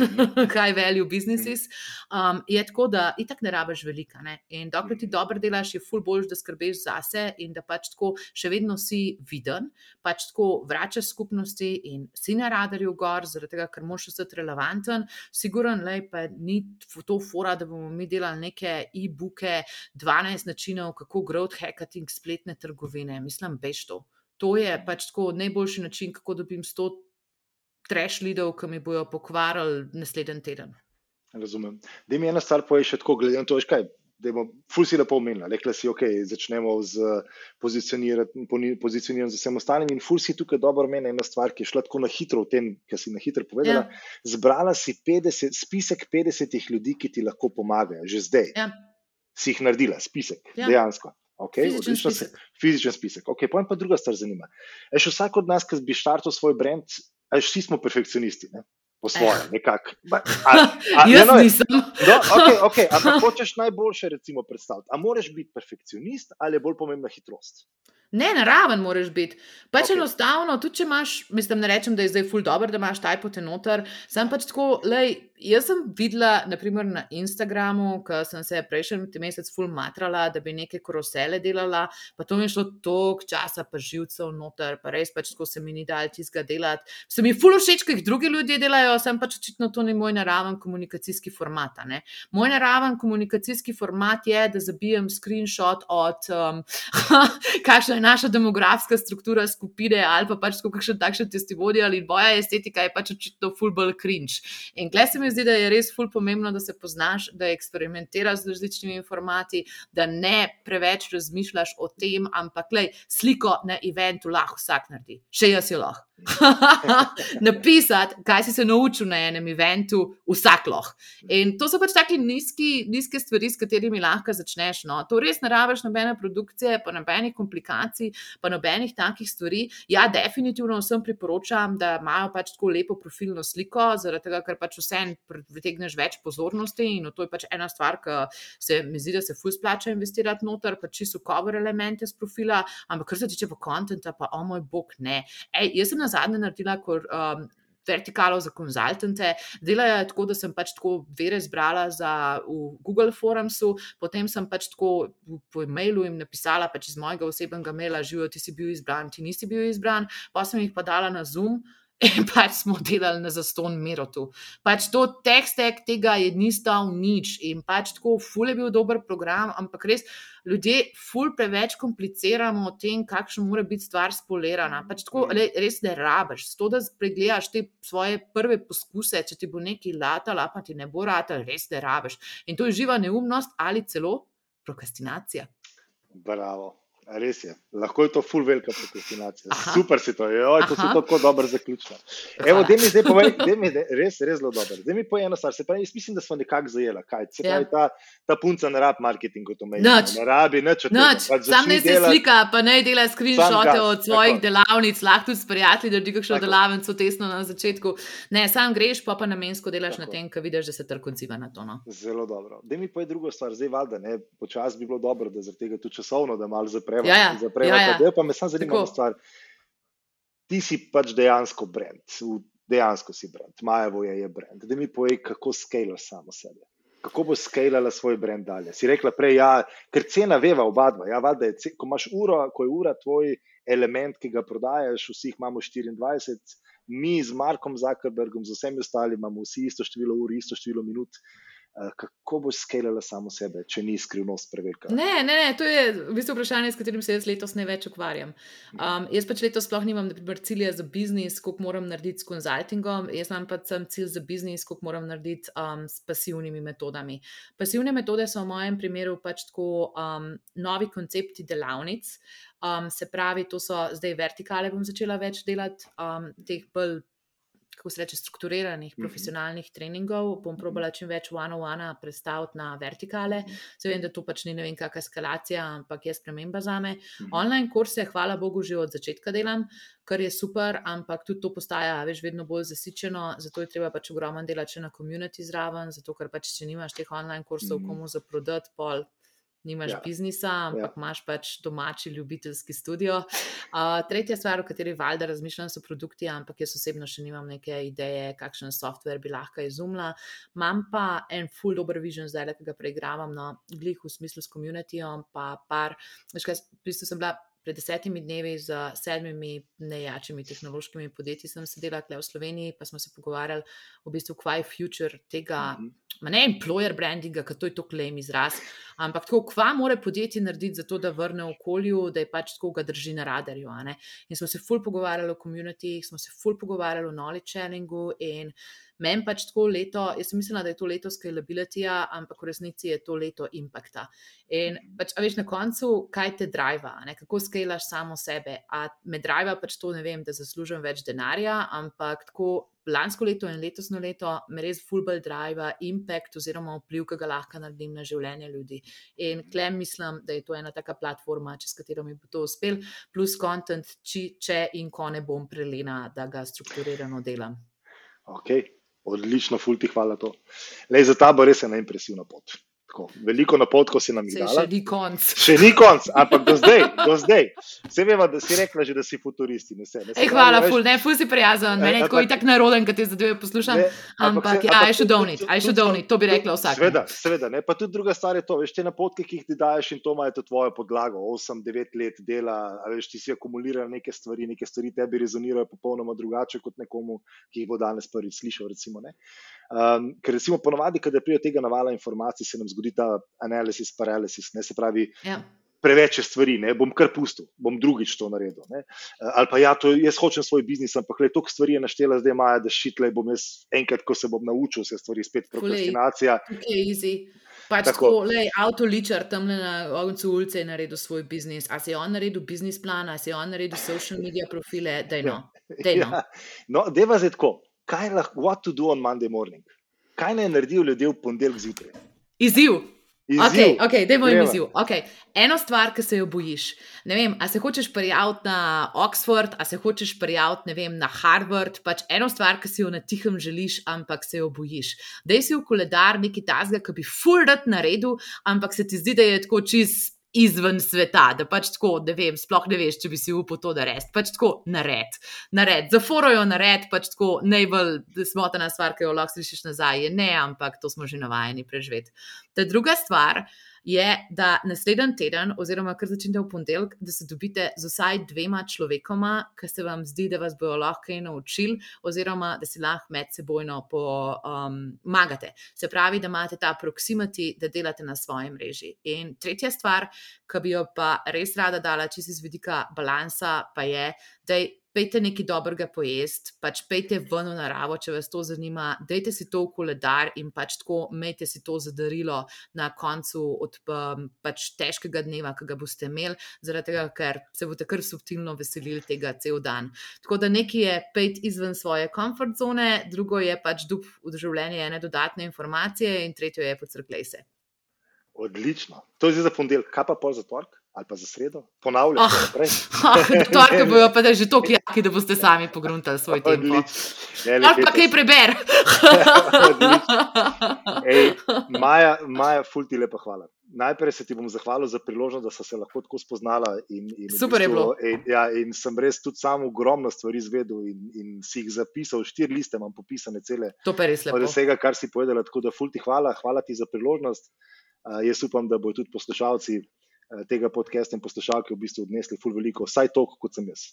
[LAUGHS] high value businesses. Um, je tako, da itak ne rabiš velika. Ne? In dokler ti dobro delaš, je ful boljš, da skrbiš zase in da pač tako še vedno si viden, pač tako vračaš skupnosti in si na radarju gor, zaradi tega, ker moš ostati relevanten. Siguren, lej, pa ni to fora, da bomo mi delali neke e-booke, 12 načinov kako growth hacking spletne trgovine. Mislim, veš to. To je pač tako najboljši način, kako dobim 100 trash lidov, ki mi bojo pokvarili naslednji teden. Razumem. Da mi ena stvar poje še tako, glede na to, kaj. Da je ful si lepo omenila, rekla si, ok, začnemo z pozicioniranjem z vsem ostalim. In ful si tukaj dobro omenila ena stvar, ki je šla tako na hitro v tem, kar si na hitro povedala. Ja. Zbrala si 50, spisek 50 ljudi, ki ti lahko pomagajo, že zdaj. Ja si jih naredila, spisek, ja. dejansko. Okay, fizičen, spisek. fizičen spisek. Okay, pojem pa druga stvar zanima. Eš vsak od nas, ki bi štartil svoj brand, eš vsi smo perfekcionisti. Ne? Po svoje, nekako. [LAUGHS] Jaz no, nisem. No, okay, [LAUGHS] okay, ampak hočeš najboljše, recimo, predstaviti. A moraš biti perfekcionist ali je bolj pomembna hitrost? Ne, naraven moraš biti. Pač okay. enostavno, tudi če imaš, mislim, ne rečem, da je zdaj ful dobro, da imaš taj potenoter. Sem pač tako, lej, jaz sem videla, naprimer na Instagramu, ko sem se prejšnji mesec ful matrala, da bi neke korosele delala, pa to mi je šlo toliko časa, pa živcev noter, pa res pač tako se mi ni dal tizga delati. Se mi ful všeč, kaj drugi ljudje delajo, sem pač očitno to ni moj naraven komunikacijski format. Ne? Moj naraven komunikacijski format je, da zabijem screenshot od, um, [LAUGHS] kakšna je naša demografska struktura skupine ali pa pač kakšen takšen testimonial ali boja estetika je pač očitno ful bolj cringe. In klej se mi zdi, da je res ful pomembno, da se poznaš, da eksperimentiraš z različnimi informati, da ne preveč razmišljaš o tem, ampak le sliko na eventu lahko vsak naredi, še jaz jo lahko. [LAUGHS] Napisati, kaj si se naučil na enem eventu, vsak lahko. In to so pač tako nizke stvari, s katerimi lahko začneš. No. To res ne rabiš nobene produkcije, pa nobenih komplikacij, pa nobenih takih stvari. Ja, definitivno vsem priporočam, da imajo pač tako lepo profilno sliko, zaradi tega, ker pač vse pritegneš več pozornosti. In to je pač ena stvar, ki se mi zdi, da se fus plača investirati noter, pač čisto cover elemente z profila, ampak kar se tiče pa kontenta, pa o moj bog, ne. Ej, jaz sem na zadnje naredila kot. Um, Vertikalo za konzultante, delajo tako, da sem pač tako vere zbrala za, v Google Forumsu, potem sem pač tako po e-mailu jim napisala, pač iz mojega osebnega maila, živijo, ti si bil izbran, ti nisi bil izbran, pa sem jih pa dala na Zoom, [LAUGHS] in pač smo delali na zaston mirotu. Pač to tekstek tega je ni stal nič in pač tako, ful je bil dober program, ampak res ljudje ful preveč kompliciramo o tem, kakšno mora biti stvar spolirana. Pač tako, le, res ne rabiš, to, da pregledaš te svoje prve poskuse, če ti bo neki latal, pa ti ne bo latal, res ne rabiš. In to je živa neumnost ali celo prokrastinacija. Bravo. Res je, lahko je to full velika prokrastinacija. Super si to, joj, to si tako dobro zaključila. Evo, da mi zdaj povej, da mi je res, res zelo dobro. Da mi povej eno stvar, se pravi, jaz mislim, da smo nekako zajela, kaj se pravi, ja. ta, ta punca ne rabi marketingu, to meni. Ne rabi, nič od tega. Pač Sam ne se slika, pa ne dela screenshote od svojih tako. delavnic, lahko tudi s prijatelji, da naredi kakšno delavnico tesno na začetku. Ne, sam greš, pa pa namensko delaš tako. na tem, ker vidiš, da se trg odziva na to. No. Zelo dobro. Da mi povej drugo stvar, zdaj valjda, ne, počas bi bilo dobro, da zaradi tega tudi časovno, da malo zapremo zapremo. Ja, ja. zapremo ja, ja. Pa me samo zanima ena stvar. Ti si pač dejansko brend, dejansko si brend, Majevo je, je brend. Da mi povej, kako skalaš samo sebe. Kako bo skalala svoj brend dalje? Si rekla prej, ja, ker cena veva oba dva. Ja, valjda je, ko imaš uro, ko je ura tvoj element, ki ga prodajaš, vsi imamo 24, mi z Markom Zuckerbergom, z vsemi ostalimi imamo vsi isto število ur, isto število minut. Uh, kako boš skalala samo sebe, če ni skrivnost prevelika? Ne, ne, ne, to je v bistvu vprašanje, s katerim se jaz letos ne več ukvarjam. Um, jaz pač letos sploh nimam cilja za biznis, koliko moram narediti s konzultingom, jaz imam pač cilj za biznis, koliko moram narediti um, s pasivnimi metodami. Pasivne metode so v mojem primeru pač tako um, novi koncepti delavnic. Um, se pravi, to so zdaj vertikale, bom začela več delati, um, teh bolj kako se reče, strukturiranih, mhm. profesionalnih treningov, bom mhm. probala čim več one-on-one predstaviti na vertikale. Se vem, da to pač ni ne vem, kakšna eskalacija, ampak je sprememba za me. Mhm. Online kurse, hvala Bogu, že od začetka delam, kar je super, ampak tudi to postaja več vedno bolj zasičeno, zato je treba pač ogromno delati na komuniti zraven, zato ker pač, če nimaš teh online kursov, komu za prodati, pol nimaš ja. biznisa, ampak ja. imaš pač domači ljubiteljski studio. Uh, tretja stvar, o kateri valjda razmišljam, so produkti, ampak jaz osebno še nimam neke ideje, kakšen software bi lahko izumila. Imam pa en full dobro vision zdaj, ki ga preigravam, no, glih v smislu s komunitijo, pa par, veš kaj, v bistvu sem bila pred desetimi dnevi z sedmimi najjačimi tehnološkimi podjetji, sem sedela tukaj v Sloveniji, pa smo se pogovarjali v bistvu, kaj je future tega, mm -hmm. ne employer brandinga, ker to je to klem izraz, ampak tako, kva more podjetje narediti za to, da vrne okolju, da je pač tako ga drži na radarju. In smo se ful pogovarjali o komunitih, smo se ful pogovarjali o knowledge sharingu in Meni pač tako leto, jaz sem mislila, da je to leto scalability, ampak v resnici je to leto impakta. In pač, a veš na koncu, kaj te driva, ne? kako scalaš samo sebe. A me driva pač to, ne vem, da zaslužim več denarja, ampak tako lansko leto in letosno leto me res fulbal driva impact oziroma vpliv, ki ga lahko naredim na življenje ljudi. In klem mislim, da je to ena taka platforma, čez katero mi bo to uspel, plus content, či, če in ko ne bom prelena, da ga strukturirano delam. Okay. Odlično, fulti, hvala to. Lej, za ta bo res ena impresivna pot. Tako, veliko napotkov si nam jih dala. Še ni konc. [LAUGHS] Še ni konc, ampak do zdaj, do zdaj. Vse veva, da si rekla že, da si futuristi. Ne, ne, Ej, hvala, pravi, ful, ne, ful si prijazen. Meni je tako itak naroden, kad te zadeve poslušam. Ne, ampak, ampak, ja, I should donate, I should donate, to bi rekla vsak. Sveda, sveda, ne, pa tudi druga stvar je to, veš, te napotke, ki jih ti daješ in to imajo to tvojo podlago. 8-9 let dela, veš, ti si akumulirala neke stvari, neke stvari tebi rezonirajo popolnoma drugače kot nekomu, ki jih bo danes prvič slišal, recimo, ne. Um, ker recimo ponovadi, kada prije tega navala informacij, se nam zgodi ta analisis, paralysis, ne se pravi. Ja. Preveč stvari, ne bom kar pustil, bom drugič to naredil. Ne. Ali pa ja, to, jaz hočem svoj biznis, ampak le toliko stvari je naštela, zdaj maja, da šitle bom jaz enkrat, ko se bom naučil vse stvari, spet prokrastinacija. Pač tako, lej, avto ličar tam na koncu ulice je naredil svoj biznis. A si je on naredil biznis plan, a si je on naredil social media profile, da je no. [LAUGHS] Dejno. Ja. No, deva zdaj tako kaj lahko, what to do on Monday morning, kaj naj naredijo ljudje v ponedeljek zjutraj. Izziv. Okay, okay, izziv. Okay. Eno stvar, ki se jo bojiš. Vem, a se hočeš prijaviti na Oxford, a se hočeš prijaviti vem, na Harvard. Pač eno stvar, ki si jo na tihem želiš, ampak se jo bojiš. Dej si v koledar nekaj tazga, ki bi fulrat naredil, ampak se ti zdi, da je tako čist izven sveta, da pač tako, da vem, sploh ne veš, če bi si upal to narediti. Pač tako, nared, nared, zaforojo nared, pač tako najbolj smotana stvar, ki jo lahko slišiš nazaj, je ne, ampak to smo že navajeni preživeti. Ta druga stvar je, da naslednji teden, oziroma kar začnete v ponedeljek, da se dobite z vsaj dvema človekoma, ki se vam zdi, da vas bodo lahko kaj naučili, oziroma da si lahko med sebojno pomagate. Um, se pravi, da imate ta proximity, da delate na svoji mreži. In tretja stvar, ki bi jo pa res rada dala, če si z vidika balansa, pa je, da je pejte nekaj dobrega pojesti, pač pejte ven v naravo, če vas to zanima, dajte si to v koledar in pač tako imejte si to zadarilo na koncu od um, pač težkega dneva, ki ga boste imeli, zaradi tega, ker se boste kar subtilno veselili tega cel dan. Tako da nekaj je pejt izven svoje komfort zone, drugo je pač dub v življenje ene dodatne informacije in tretje je pocrklej se. Odlično. To je zdaj za ponedeljek, kaj pa pol za torek? Ali pa za sredo, ponavljam. Oh, [LAUGHS] Torke bojo pa že to kljaki, da boste sami pogruntali svoj tempo. Ali pa kaj preber. [LAUGHS] [LAUGHS] Ej, Maja, Maja, ful ti lepa hvala. Najprej se ti bom zahvalil za priložnost, da sem se lahko tako spoznala. In, in Super bistvu, je bilo. In, ja, in sem res tudi sam ogromno stvari izvedel in, in si jih zapisal. Štiri liste imam popisane, cele. To pa je res lepo. Od vsega, kar si povedala, tako da ful ti hvala, hvala ti za priložnost. Uh, jaz upam, da bodo tudi poslušalci tega podcasta in poslušalke v bistvu odnesli ful veliko, vsaj toliko, kot sem jaz.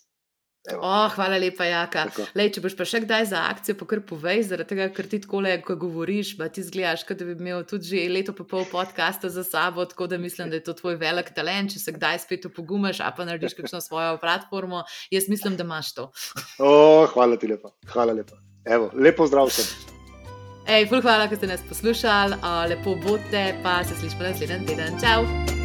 Oh, hvala lepa, Jaka. Lej, če boš pa še kdaj za akcijo, pa kar povej, zaradi tega, ker ti tako le, ko govoriš, pa ti zgledaš, da bi imel tudi že leto pa pol podcasta za sabo, tako da mislim, da je to tvoj velik talent, če se kdaj spet opogumaš, a pa narediš kakšno svojo platformo, jaz mislim, da imaš to. Oh, hvala ti lepa, hvala lepa. Evo, lepo zdrav sem. Ej, ful hvala, ker ste nas poslušali, lepo bodite, pa se slišimo naslednji teden. Čau!